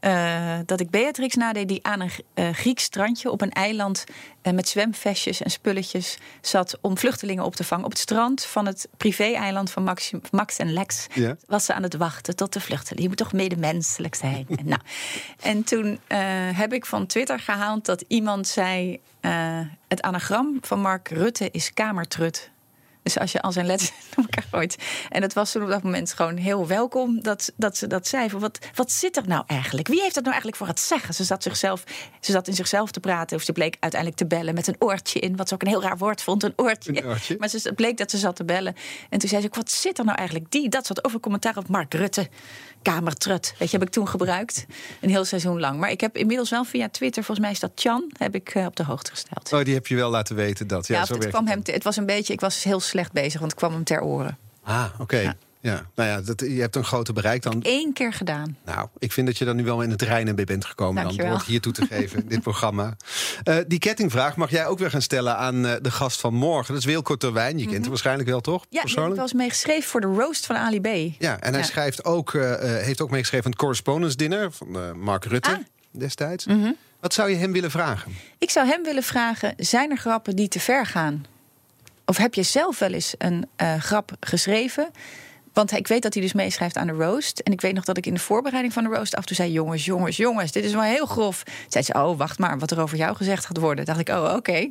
Speaker 2: eh, dat ik Beatrix nadeed die aan een eh, Grieks strandje op een eiland eh, met zwemvestjes en spulletjes zat om vluchtelingen op te vangen. Op het strand van het privé-eiland van Max, Max en Lex
Speaker 1: Ja.
Speaker 2: was ze aan het wachten tot de vluchtelingen. Je moet toch medemenselijk zijn. en, nou, en toen heb ik van Twitter gehaald dat iemand zei: het anagram van Mark Rutte is kamertrut. Dus als je al zijn letters door elkaar gooit. En het was toen op dat moment gewoon heel welkom dat, dat ze dat zei. Van wat, wat zit er nou eigenlijk? Wie heeft dat nou eigenlijk voor het zeggen? Ze zat, zichzelf, ze zat in zichzelf te praten. Of ze bleek uiteindelijk te bellen met een oortje in. Wat ze ook een heel raar woord vond, een oortje.
Speaker 1: Een oortje.
Speaker 2: Maar ze, het bleek dat ze zat te bellen. En toen zei ze ook, wat zit er nou eigenlijk? Die, dat zat over commentaar op Mark Rutte. Kamertrut, weet je, heb ik toen gebruikt. Een heel seizoen lang. Maar ik heb inmiddels wel via Twitter, volgens mij is dat Chan... heb ik eh, op de hoogte gesteld.
Speaker 1: Oh, die heb je wel laten weten dat. Ja,
Speaker 2: Ja,
Speaker 1: zo
Speaker 2: het, kwam hem te- het was een beetje, ik was heel slecht bezig, want het kwam hem ter oren.
Speaker 1: Ah, oké. Ja. Nou ja, dat, je hebt een grote bereik dan.
Speaker 2: Eén keer gedaan.
Speaker 1: Nou, ik vind dat je dan nu wel in het reinen mee bent gekomen. Dan, door het hier toe te geven, in dit programma. Eh, die kettingvraag mag jij ook weer gaan stellen aan eh, de gast van morgen. Dat is Wilco Terwijn. Je kent hem waarschijnlijk wel, toch?
Speaker 2: Mhm. Ja, ik
Speaker 1: Persoonlijk?
Speaker 2: wel eens meegeschreven voor de roast van Ali B.
Speaker 1: Ja, en hij
Speaker 2: Ja.
Speaker 1: schrijft ook, eh, heeft ook meegeschreven aan het Correspondence Dinner van Mark Rutte
Speaker 2: Ah. Mhm.
Speaker 1: destijds. Wat zou je hem willen vragen?
Speaker 2: Ik zou hem willen vragen, zijn er grappen die te ver gaan? Of heb je zelf wel eens een grap geschreven? Want ik weet dat hij dus meeschrijft aan de roast. En ik weet nog dat ik in de voorbereiding van de roast af en toe zei... jongens, jongens, jongens, dit is wel heel grof. Zei ze, oh, wacht maar, wat er over jou gezegd gaat worden. Dacht ik, oh, oké.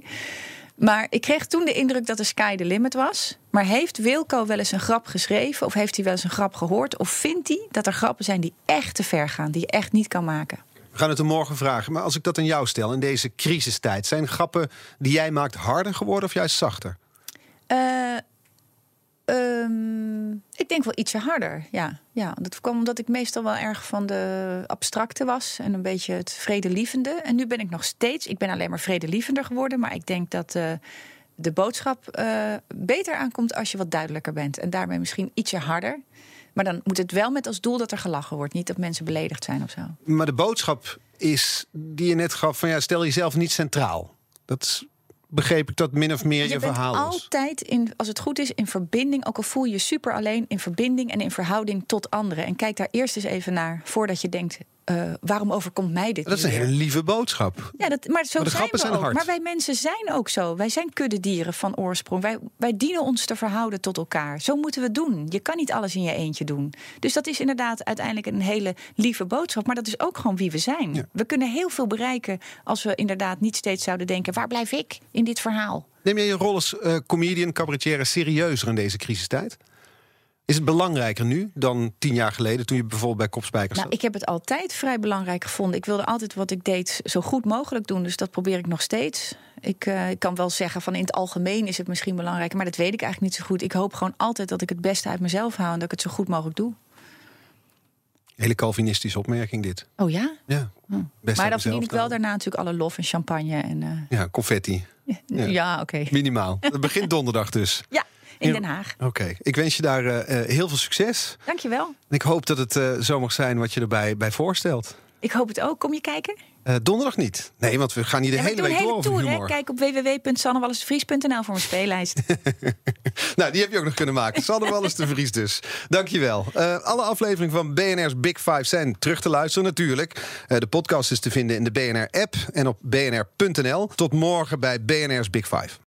Speaker 2: Maar ik kreeg toen de indruk dat de sky the limit was. Maar heeft Wilco wel eens een grap geschreven? Of heeft hij wel eens een grap gehoord? Of vindt hij dat er grappen zijn die echt te ver gaan? Die je echt niet kan maken?
Speaker 1: We gaan het hem morgen vragen. Maar als ik dat aan jou stel in deze crisistijd... zijn grappen die jij maakt harder geworden of juist zachter?
Speaker 2: Eh, ehm, ik denk wel ietsje harder, ja. ja. Dat kwam omdat ik meestal wel erg van de abstracte was... en een beetje het vredelievende. En nu ben ik nog steeds... Ik ben alleen maar vredelievender geworden... maar ik denk dat eh, de boodschap eh, beter aankomt als je wat duidelijker bent. En daarmee misschien ietsje harder. Maar dan moet het wel met als doel dat er gelachen wordt. Niet dat mensen beledigd zijn of zo.
Speaker 1: Maar de boodschap is die je net gaf van ja, stel jezelf niet centraal. Dat is- begreep ik dat min of meer je,
Speaker 2: je bent
Speaker 1: verhaal is.
Speaker 2: altijd, in, als het goed is, in verbinding. Ook al voel je je super alleen, in verbinding en in verhouding tot anderen. En kijk daar eerst eens even naar voordat je denkt: eh, waarom overkomt mij dit?
Speaker 1: Dat is een hele lieve boodschap.
Speaker 2: Ja, dat, maar zo
Speaker 1: Maar
Speaker 2: zijn we
Speaker 1: zijn
Speaker 2: ook.
Speaker 1: hard.
Speaker 2: Maar wij mensen zijn ook zo. Wij zijn kuddedieren van oorsprong. Wij, wij dienen ons te verhouden tot elkaar. Zo moeten we het doen. Je kan niet alles in je eentje doen. Dus dat is inderdaad uiteindelijk een hele lieve boodschap. Maar dat is ook gewoon wie we zijn.
Speaker 1: Ja.
Speaker 2: We kunnen heel veel bereiken als we inderdaad niet steeds zouden denken: waar blijf ik in dit verhaal?
Speaker 1: Neem jij je rol als eh, comedian, cabaretier serieuzer in deze crisistijd? Is het belangrijker nu dan tien jaar geleden... toen je bijvoorbeeld bij Kopspijkers
Speaker 2: Nou, ik heb het altijd vrij belangrijk gevonden. Ik wilde altijd wat ik deed zo goed mogelijk doen. Dus dat probeer ik nog steeds. Ik, uh, ik kan wel zeggen van in het algemeen is het misschien belangrijker. Maar dat weet ik eigenlijk niet zo goed. Ik hoop gewoon altijd dat ik het beste uit mezelf hou... en dat ik het zo goed mogelijk doe.
Speaker 1: Hele Calvinistische opmerking dit.
Speaker 2: Oh ja?
Speaker 1: Ja.
Speaker 2: Oh. Maar dan verdien ik wel daarna natuurlijk alle lof en champagne. En, uh...
Speaker 1: Ja, confetti.
Speaker 2: Ja, ja. ja oké. Okay.
Speaker 1: Minimaal. Het begint donderdag dus.
Speaker 2: Ja. In Den Haag.
Speaker 1: Oké, okay. ik wens je daar uh, heel veel succes.
Speaker 2: Dankjewel.
Speaker 1: Ik hoop dat het uh, zo mag zijn wat je erbij bij voorstelt.
Speaker 2: Ik hoop het ook. Kom je kijken?
Speaker 1: Uh, donderdag niet. Nee, want we gaan hier de
Speaker 2: ja,
Speaker 1: hele week
Speaker 2: hele
Speaker 1: door
Speaker 2: tour,
Speaker 1: over humor.
Speaker 2: Hè? Kijk op www.sannewallesvries.nl voor mijn speellijst.
Speaker 1: nou, die heb je ook nog kunnen maken. Sanne Wallis de Vries dus. Dankjewel. Uh, alle afleveringen van BNR's Big Five zijn terug te luisteren natuurlijk. Uh, de podcast is te vinden in de BNR-app en op bnr.nl. Tot morgen bij BNR's Big Five.